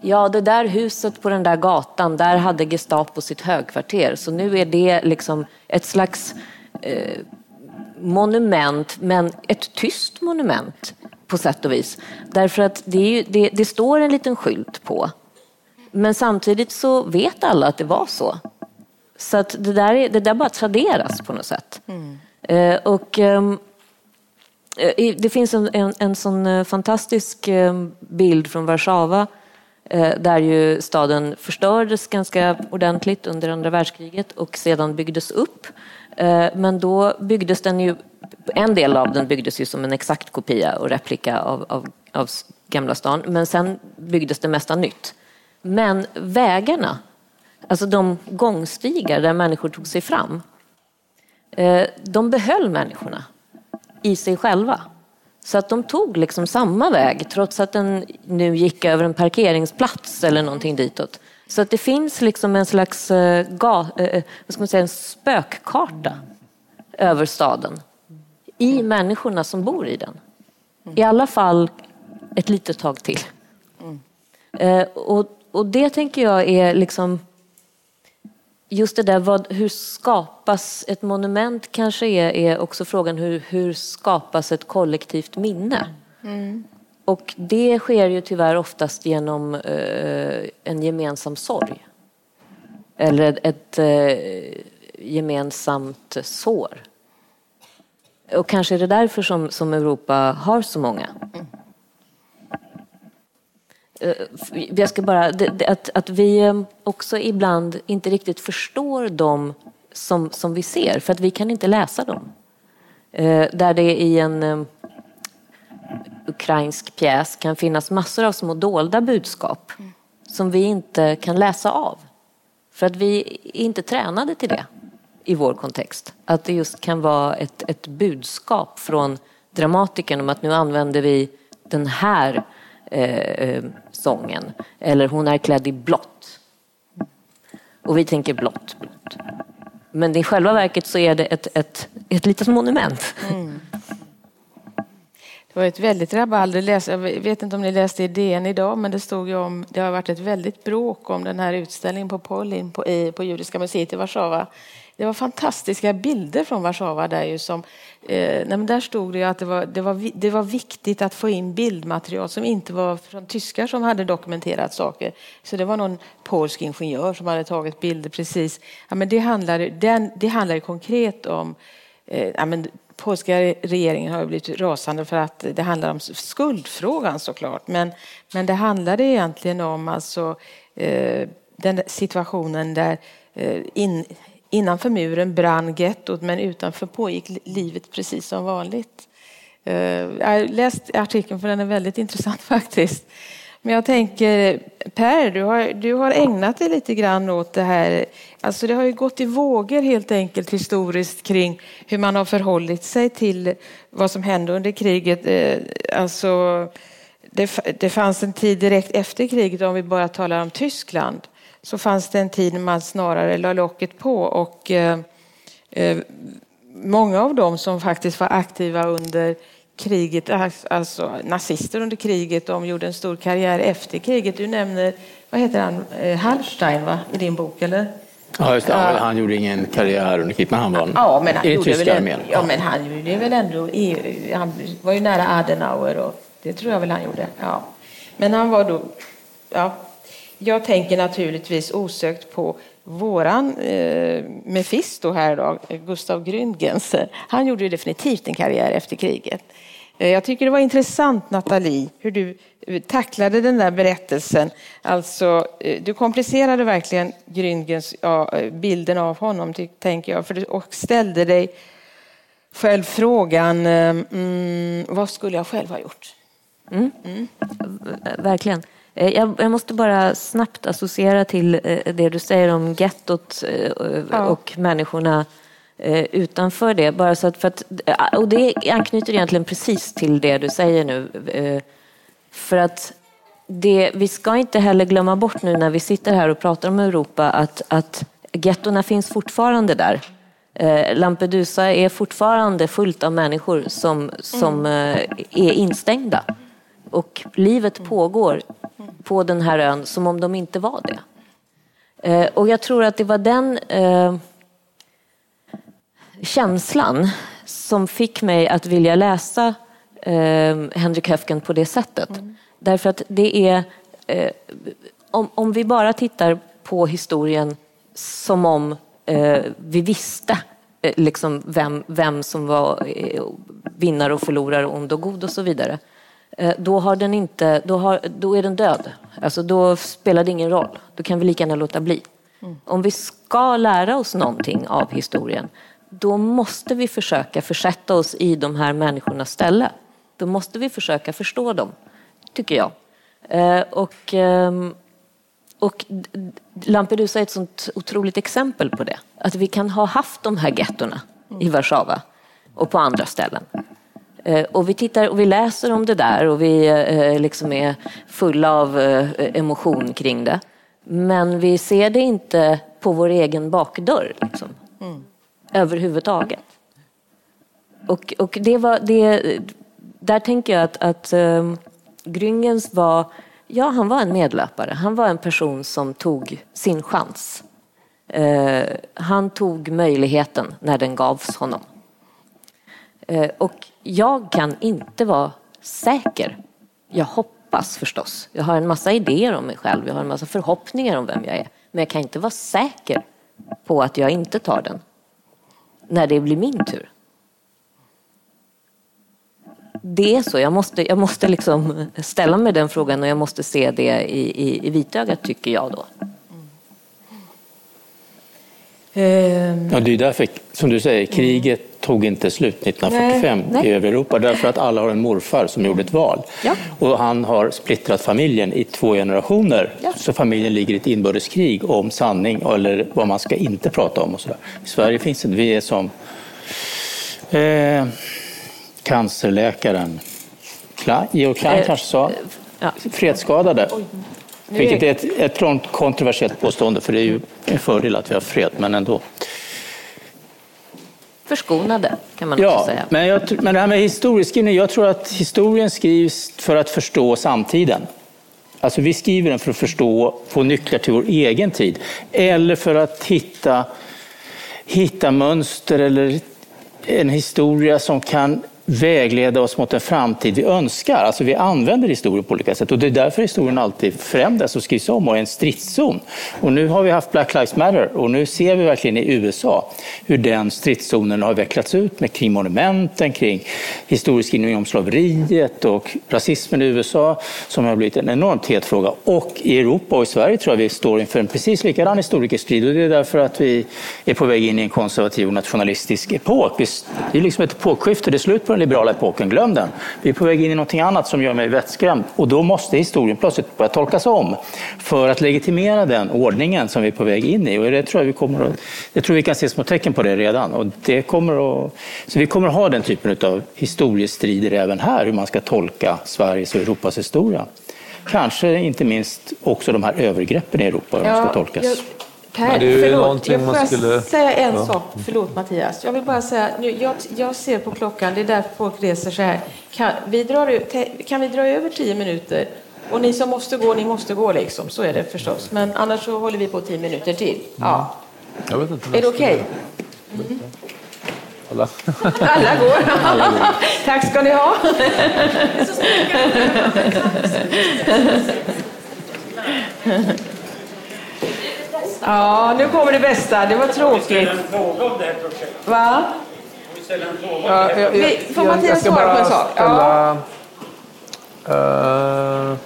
Ja, det där huset på den där gatan, där hade Gestapo sitt högkvarter. Så nu är det liksom ett slags eh, monument, men ett tyst monument på sätt och vis. Därför att det, är ju, det, det står en liten skylt på. Men samtidigt så vet alla att det var så. Så att det, där är, det där bara traderas på något sätt. Eh, och, ehm, eh, det finns en, en, en sån eh, fantastisk ehm, bild från Warszawa eh, där ju staden förstördes ganska ordentligt under andra världskriget och sedan byggdes upp. Eh, Men då byggdes den ju, en del av den byggdes ju som en exakt kopia och replika av, av, av Gamla stan, men sen byggdes det mesta nytt. Men vägarna, alltså de gångstigar där människor tog sig fram, eh, de behöll människorna i sig själva. Så att de tog liksom samma väg trots att den nu gick över en parkeringsplats eller någonting ditåt. Så att det finns liksom en slags eh, ga, eh, vad säga, en spökkarta över staden i människorna som bor i den. I alla fall ett litet tag till. Eh, och, och det tänker jag är liksom just det där, vad, hur skapas ett monument kanske är, är också frågan hur, hur skapas ett kollektivt minne? Och det sker ju tyvärr oftast genom eh, en gemensam sorg. Eller ett, ett eh, gemensamt sår. Och kanske är det därför som, som Europa har så många. Eh, jag ska bara, att, att vi eh, också ibland inte riktigt förstår dem som, som vi ser, för att vi kan inte läsa dem. Eh, där det i en ukrainsk pjäs kan finnas massor av små dolda budskap som vi inte kan läsa av. För att vi är inte tränade till det i vår kontext. Att det just kan vara ett, ett budskap från dramatikern om att nu använder vi den här Eh, eh, sången. Eller hon är klädd i blått. Och vi tänker blått, blått. Men i själva verket så är det ett, ett, ett litet monument. Mm. det var ett väldigt rabalder. Jag vet inte om ni läste i DN idag, men det stod ju om, det har varit ett väldigt bråk om den här utställningen på Polin på, på Judiska museet i Warszawa. Det var fantastiska bilder från Warszawa där ju som, eh, nej där stod det att det var, det, var, det var viktigt att få in bildmaterial som inte var från tyskar som hade dokumenterat saker. Så det var någon polsk ingenjör som hade tagit bilder precis. Ja, men det handlar, den, det handlar konkret om eh, ja, men polska regeringen har blivit rasande för att det handlar om skuldfrågan såklart. Men, men det handlade egentligen om alltså, eh, den situationen där eh, in, innanför muren brann gettot men utanför pågick livet precis som vanligt. Eh, jag har läst artikeln för den är väldigt intressant faktiskt. Men jag tänker, Per, du har, du har ägnat dig lite grann åt det här. Alltså det har ju gått i vågor helt enkelt historiskt kring hur man har förhållit sig till vad som hände under kriget. Eh, alltså, det, det fanns en tid direkt efter kriget, om vi bara talar om Tyskland, så fanns det en tid när man snarare la locket på och eh, eh, många av dem som faktiskt var aktiva under kriget, alltså nazister under kriget, de gjorde en stor karriär efter kriget. Du nämner, vad heter han, eh, Hallstein va? i din bok eller? Ja, just det. Ja. Han gjorde ingen karriär under kriget, men han var ja, men han i väl armén. Ja, men han gjorde väl ändå, han var ju nära Adenauer och det tror jag väl han gjorde. Ja. Men han var då, ja, jag tänker naturligtvis osökt på våran eh, Mefisto här idag, Gustav Gründgens. Han gjorde ju definitivt en karriär efter kriget. Eh, jag tycker det var intressant Nathalie, hur du eh, tacklade den där berättelsen. Alltså, eh, du komplicerade verkligen Gründgens, ja, bilden av honom, tänker jag, för, och ställde dig själv frågan, mm, vad skulle jag själv ha gjort? Mm. Mm. Verkligen. Jag, jag, måste bara snabbt associera till det du säger om gettot ja. och människorna Eh, utanför det. Bara så att, för att, eh, och det anknyter egentligen precis till det du säger nu. Eh, för att det, vi ska inte heller glömma bort nu när vi sitter här och pratar om Europa att, att gettorna finns fortfarande där. Lampedusa är fortfarande fullt av människor som, som är instängda. Och livet pågår på den här ön som om de inte var det. Och jag tror att det var den känslan som fick mig att vilja läsa eh, Henrik Höfgen på det sättet. Mm. Därför att det är, eh, om, om vi bara tittar på historien som om eh, vi visste eh, liksom vem, vem som var eh, vinnare och förlorare, ond och god och så vidare. Eh, då, har den inte, då, har, då är den död. Alltså då spelar det ingen roll. Då kan vi lika gärna låta bli. Mm. Om vi ska lära oss någonting av historien då måste vi försöka försätta oss i de här människornas ställe. Då måste vi försöka förstå dem, tycker jag. Eh, och, ehm, och Lampedusa är ett sånt otroligt exempel på det. Att vi kan ha haft de här gettorna i Warszawa och på andra ställen. Eh, och vi, tittar, och vi läser om det där och vi eh, liksom är fulla av emotion kring det. Men vi ser det inte på vår egen bakdörr. Liksom. Mm överhuvudtaget. Och, och det var, det, där tänker jag att, att um, Gryngens var, ja han var en medlöpare. Han var en person som tog sin chans. Uh, han tog möjligheten när den gavs honom. Uh, och jag kan inte vara säker. Jag hoppas förstås. Jag har en massa idéer om mig själv. Jag har en massa förhoppningar om vem jag är. Men jag kan inte vara säker på att jag inte tar den när det blir min tur. Det är så, jag måste, jag måste liksom ställa mig den frågan och jag måste se det i, i, i vitögat tycker jag då. Mm. Ja, det är därför, som du säger, kriget tog inte slut 1945 nej, nej. i övriga Europa därför att alla har en morfar som gjorde ett val. Ja. Och han har splittrat familjen i två generationer. Ja. Så familjen ligger i ett inbördeskrig om sanning eller vad man ska inte prata om. Och så där. I Sverige finns det, vi är som eh, cancerläkaren Georg Klein eh, kanske sa, ja. fredsskadade. Vilket är ett, ett kontroversiellt påstående för det är ju en fördel att vi har fred, men ändå. Förskonade kan man ja, säga. Men, jag, men det här med historieskrivning, jag tror att historien skrivs för att förstå samtiden. Alltså vi skriver den för att förstå, få nycklar till vår egen tid. Eller för att hitta, hitta mönster eller en historia som kan vägleda oss mot en framtid vi önskar. Alltså vi använder historien på olika sätt och det är därför historien alltid förändras och skrivs om och är en stridszon. Och nu har vi haft Black Lives Matter och nu ser vi verkligen i USA hur den stridszonen har vecklats ut med kring monumenten, kring historieskrivning om slaveriet och rasismen i USA som har blivit en enormt het fråga. Och i Europa och i Sverige tror jag vi står inför en precis likadan historikerstrid och det är därför att vi är på väg in i en konservativ och nationalistisk epok. Det är liksom ett epokskifte, det är slut på den liberala epoken, glöm den. Vi är på väg in i någonting annat som gör mig vettskrämd och då måste historien plötsligt börja tolkas om för att legitimera den ordningen som vi är på väg in i. Och det tror jag vi kommer att, jag tror vi kan se små tecken på det redan. Och det kommer att, så vi kommer att ha den typen av historiestrider även här, hur man ska tolka Sveriges och Europas historia. Kanske inte minst också de här övergreppen i Europa, hur de ska tolkas. Jag... Per, det är förlåt, jag får skulle... säga en ja. sak. Förlåt Mattias. Jag vill bara säga, nu, jag, jag ser på klockan, det är därför folk reser så här. Kan vi, dra, kan vi dra över tio minuter? Och ni som måste gå, ni måste gå liksom. Så är det förstås. Men annars så håller vi på tio minuter till. Ja. Jag vet inte är det okej? Okay? Mm. Alla. Alla går. Alla går. Tack ska ni ha. Ja, nu kommer det bästa. Det var tråkigt. Vi en fråga om det här projektet. Va? Vi ställa en fråga? Ja, jag, jag, Får Mattias svara på en sak? Ställa, ja. uh,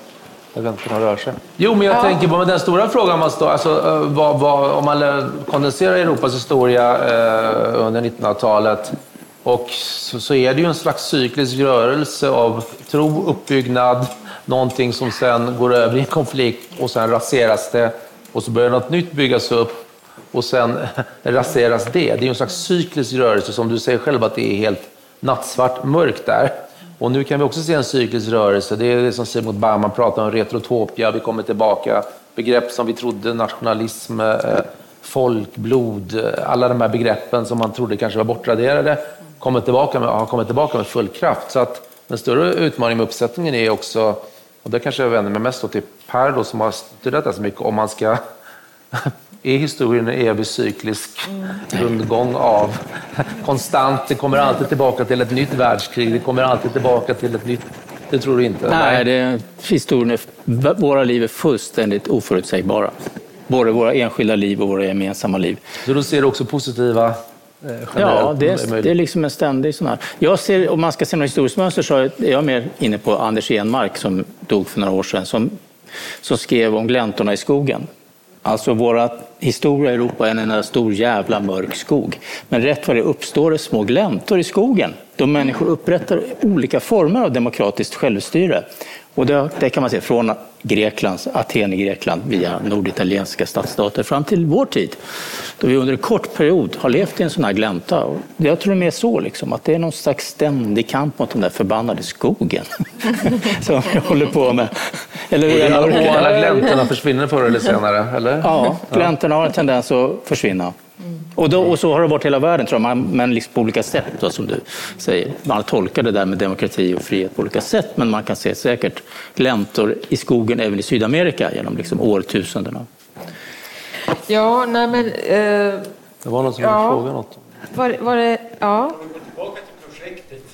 jag vet inte hur rör sig. Jo, men jag ja. tänker på den stora frågan man står, alltså, uh, vad, vad, om man kondenserar Europas historia uh, under 1900-talet och så, så, är det ju en slags cyklisk rörelse av tro, uppbyggnad, någonting som sen går över i en konflikt och sen raseras det och så börjar något nytt byggas upp och sen raseras det. Det är en slags cyklisk rörelse som du säger själv att det är helt nattsvart mörkt där. Och nu kan vi också se en cyklisk rörelse. Det är det som Simon Bauman pratar om, retrotopia, vi kommer tillbaka. Begrepp som vi trodde, nationalism, eh, folk, folkblod, eh, alla de här begreppen som man trodde kanske var bortraderade kommer tillbaka med, har kommit tillbaka med full kraft. Så att den större utmaningen med uppsättningen är också och det kanske jag vänder mig mest till Per då, som har studerat det så mycket, om man ska är historien en evig cyklisk rundgång av konstant, det kommer alltid tillbaka till ett nytt världskrig, det kommer alltid tillbaka till ett nytt det tror du inte? Nej, det, historien är, våra liv är fullständigt oförutsägbara. Både våra enskilda liv och våra gemensamma liv. Så då ser du också positiva ja, det är, det är liksom en ständig sån här. Jag ser, om man ska se något historiskt mönster så är jag mer inne på Anders Enmark som dog för några år sedan som, som skrev om gläntorna i skogen. Alltså våra historia i Europa är en stor jävla mörk skog. Men rätt vad det uppstår det små gläntor i skogen då människor upprättar olika former av demokratiskt självstyre. Och det, det kan man se från Greklands, Aten i Grekland via norditalienska stadsstater fram till vår tid. Då vi under en kort period har levt i en sån här glänta. Och jag tror det är så, liksom, att det är någon slags ständig kamp mot den där förbannade skogen som vi håller på med. Eller, och, alla gläntorna försvinner förr eller senare? Eller? Ja, gläntorna har en tendens att försvinna. Och, då, och, så har det varit hela världen, tror jag, men liksom på olika sätt, då, som du säger. Man tolkar det där med demokrati och frihet på olika sätt, men man kan se säkert gläntor i skogen även i Sydamerika genom liksom årtusendena. Ja, nej men... Eh, det var någon som ja, ville fråga något. Var, var det... Ja. Tillbaka till projektet.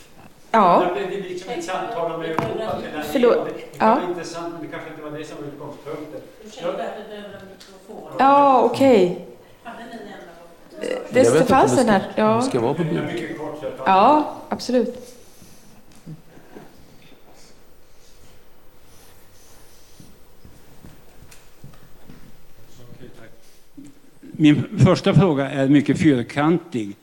Ja. Det blev liksom ett samtal om Europa. Förlåt. Det var intressant, men det kanske inte var det som var utgångspunkten. Ja, okej. Okay. Det står fanns den här. Ja. ska vara på bild. Ja, absolut. Min första fråga är mycket fyrkantig.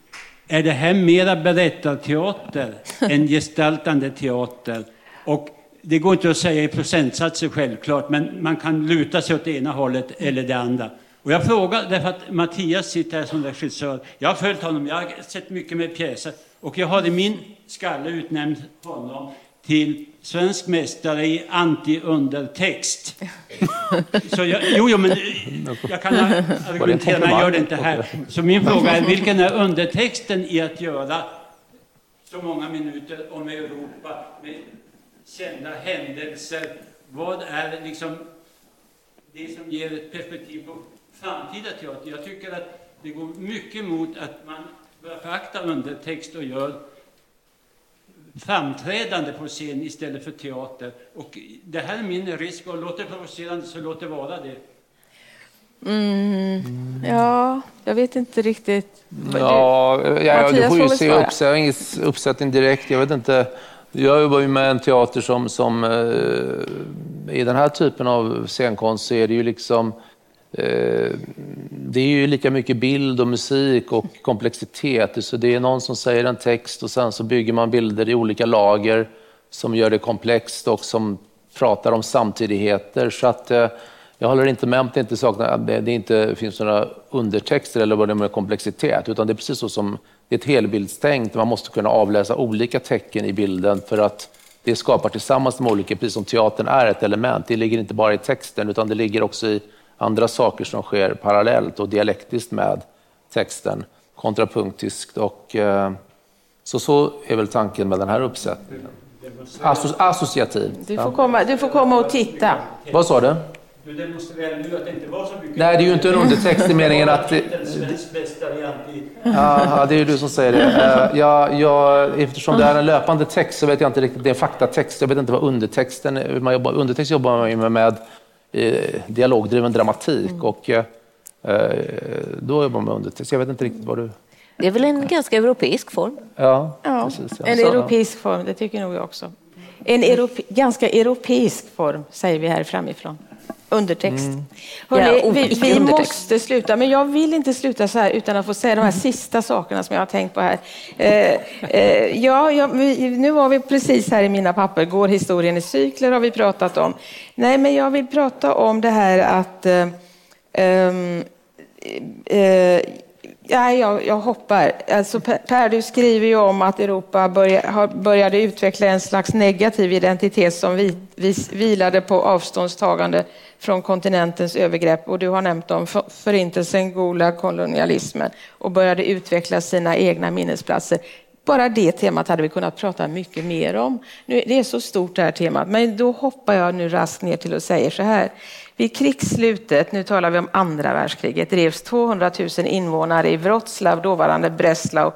Är det här mera berättarteater än gestaltande teater? Och det går inte att säga i procentsatser självklart, men man kan luta sig åt det ena hållet eller det andra. Och jag frågar därför att Mattias sitter här som regissör. Jag har följt honom, jag har sett mycket med pjäser och jag har i min skalle utnämnt honom till svensk mästare i anti-undertext. Så jag, jo, jo, men jag kan argumentera, men jag gör det inte här. Så min fråga är, vilken är undertexten i att göra så många minuter om Europa med kända händelser? Vad är liksom det som ger ett perspektiv på framtida teater? Jag tycker att det går mycket emot att man börjar förakta undertext och gör framträdande på scen istället för teater. Och det här är min risk och låter provocerande så låt det vara det. Mm, ja, jag vet inte riktigt. Ja, ja, ja du får ju se uppsättning, uppsättning direkt. Jag vet inte. Jag jobbar ju med en teater som, som eh, i den här typen av scenkonst så är det ju liksom Eh, det är ju lika mycket bild och musik och komplexitet. Så det är någon som säger en text och sen så bygger man bilder i olika lager som gör det komplext och som pratar om samtidigheter. Så att eh, jag håller inte med om att det inte, saknar, det inte finns några undertexter eller vad det är med komplexitet, utan det är precis så som det är ett helbildstänk. Man måste kunna avläsa olika tecken i bilden för att det skapar tillsammans med olika, precis som teatern är ett element. Det ligger inte bara i texten utan det ligger också i andra saker som sker parallellt och dialektiskt med texten, kontrapunktiskt. Och, eh, så, så är väl tanken med den här uppsättningen. Asso associativ. Du får, komma, du får komma och titta. Vad sa du? Du demonstrerade nu att det inte var så mycket... Nej, det är ju inte en undertext i meningen att... Det, ja, det är ju du som säger det. Eh, jag, jag, eftersom det är en löpande text så vet jag inte riktigt. Det är en faktatext. Jag vet inte vad undertexten är. Undertext jobbar man ju med, med dialogdriven dramatik. Och, eh, då jobbar man undertext. Jag vet inte riktigt vad du... Det är väl en ganska europeisk form? Ja, Ja, precis. ja. en Så, europeisk form, det tycker nog jag också. En europe, ganska europeisk form, säger vi här framifrån. Undertext. Hörrni, Ja, vi, vi undertext. måste sluta, men jag vill inte sluta så här utan att få säga de här sista sakerna som jag har tänkt på här. Eh, eh, ja, ja, vi, nu var vi precis här i mina papper, går historien i cykler har vi pratat om. Nej, men jag vill prata om det här att eh, Nej, jag, jag hoppar. Alltså, Per, du skriver ju om att Europa börja, började utveckla en slags negativ identitet som vi, vi, vilade på avståndstagande från kontinentens övergrepp. Och du har nämnt om för- förintelsen, Gulag, kolonialismen och började utveckla sina egna minnesplatser. Bara det temat hade vi kunnat prata mycket mer om. Nu, det är så stort det här temat, men då hoppar jag nu raskt ner till och säger så här. Vid krigsslutet, nu talar vi om andra världskriget, drevs 200 000 invånare i Wroclaw, dåvarande Breslau,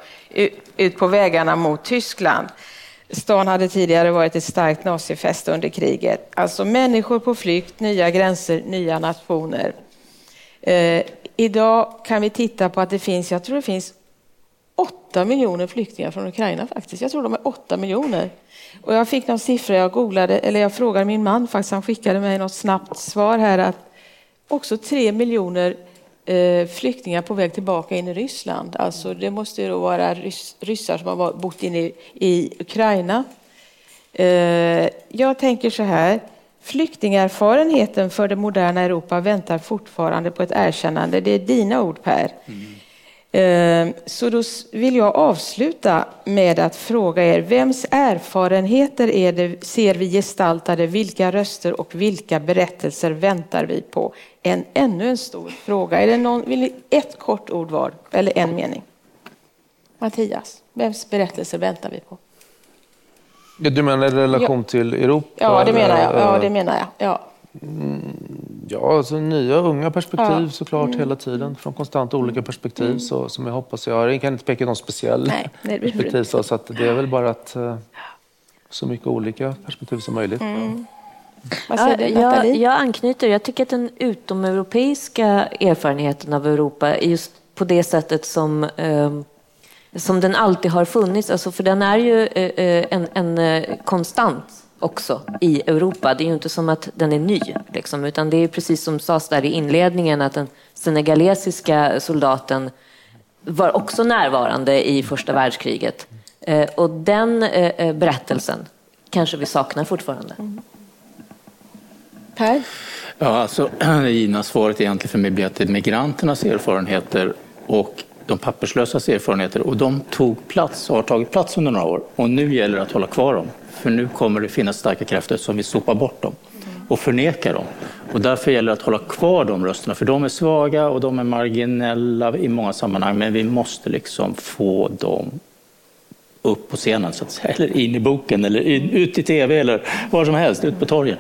ut på vägarna mot Tyskland. Stan hade tidigare varit ett starkt nazifäste under kriget. Alltså människor på flykt, nya gränser, nya nationer. Eh, idag kan vi titta på att det finns, jag tror det finns 8 miljoner flyktingar från Ukraina faktiskt. Jag tror de är 8 miljoner. Och jag fick någon siffra, jag googlade, eller jag frågade min man faktiskt, han skickade mig något snabbt svar här att också 3 miljoner eh, flyktingar på väg tillbaka in i Ryssland. Alltså det måste ju då vara rys, ryssar som har bott inne i, i Ukraina. Eh, jag tänker så här, flyktingerfarenheten för det moderna Europa väntar fortfarande på ett erkännande. Det är dina ord Per. Mm. Så då vill jag avsluta med att fråga er, vems erfarenheter är det, ser vi gestaltade, vilka röster och vilka berättelser väntar vi på? En, ännu en stor fråga. Är det någon, vill ni, ett kort ord var, eller en mening? Mattias, vems berättelser väntar vi på? Du menar i relation till Europa? Ja, det menar jag. Ja, det menar jag. Ja. Ja, alltså nya unga perspektiv Ja. Mm. såklart hela tiden. Från konstant olika perspektiv så, som jag hoppas jag. Jag kan inte peka ut någon speciell Nej, det perspektiv så, så att det är väl bara att eh, så mycket olika perspektiv som möjligt. Mm. Ja, jag, jag anknyter. Jag tycker att den utomeuropeiska erfarenheten av Europa är just på det sättet som, eh, som den alltid har funnits. Alltså, för den är ju eh, eh, en, en eh, konstant också i Europa. Det är ju inte som att den är ny, liksom, utan det är precis som sades där i inledningen att den senegalesiska soldaten var också närvarande i första världskriget. Eh, och den eh, eh, berättelsen kanske vi saknar fortfarande. Per? Ja, alltså, det givna svaret egentligen för mig blir att det är migranternas erfarenheter och de papperslösas erfarenheter och de tog plats och har tagit plats under några år och nu gäller det att hålla kvar dem. För nu kommer det finnas starka krafter som vill sopa bort dem och förneka dem. Och därför gäller det att hålla kvar de rösterna, för de är svaga och de är marginella i många sammanhang, men vi måste liksom få dem upp på scenen, så att säga, eller in i boken, eller in, ut i tv, eller var som helst, ut på torgen.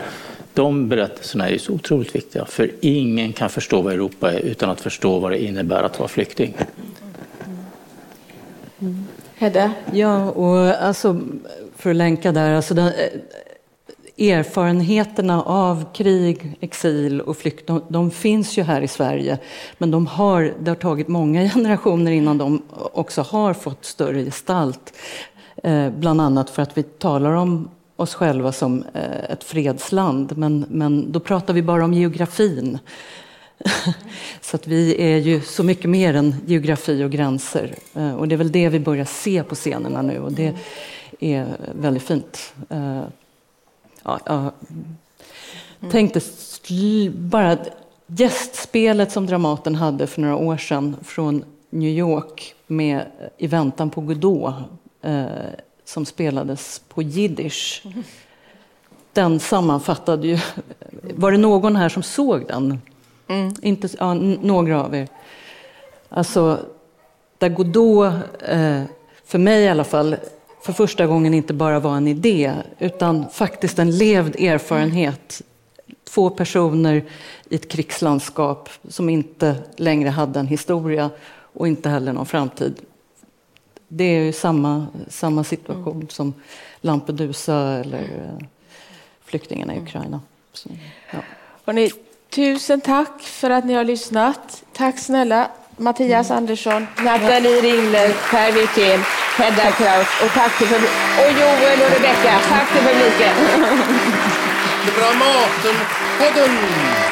De berättelserna är så otroligt viktiga, för ingen kan förstå vad Europa är utan att förstå vad det innebär att vara flykting. Hedda? Ja, och alltså, för att länka där, alltså den, eh, erfarenheterna av krig, exil och flykt, de, de, finns ju här i Sverige. Men de har, det har tagit många generationer innan de också har fått större gestalt. Eh, bland annat för att vi talar om oss själva som eh, ett fredsland. Men, men då pratar vi bara om geografin. så att vi är ju så mycket mer än geografi och gränser. Eh, och det är väl det vi börjar se på scenerna nu och det är väldigt fint. Eh, ja, ja. Mm. Tänkte bara gästspelet som Dramaten hade för några år sedan från New York med I väntan på Godot eh, som spelades på jiddisch. Den sammanfattade ju... Var det någon här som såg den? Mm. Inte, ja, några av er. Alltså, där Godot, eh, för mig i alla fall, för första gången inte bara var en idé, utan faktiskt en levd erfarenhet. Två personer i ett krigslandskap som inte längre hade en historia och inte heller någon framtid. Det är ju samma, samma situation mm. som Lampedusa eller eh, flyktingarna i Ukraina. Så, ja. Hörrni, tusen tack för att ni har lyssnat. Tack snälla Mattias mm. Andersson, Nathalie Ringler, Per Wirtén, Hedda Kraus och tack till och Joel och Rebecka. Tack till publiken. Dramaten-podden.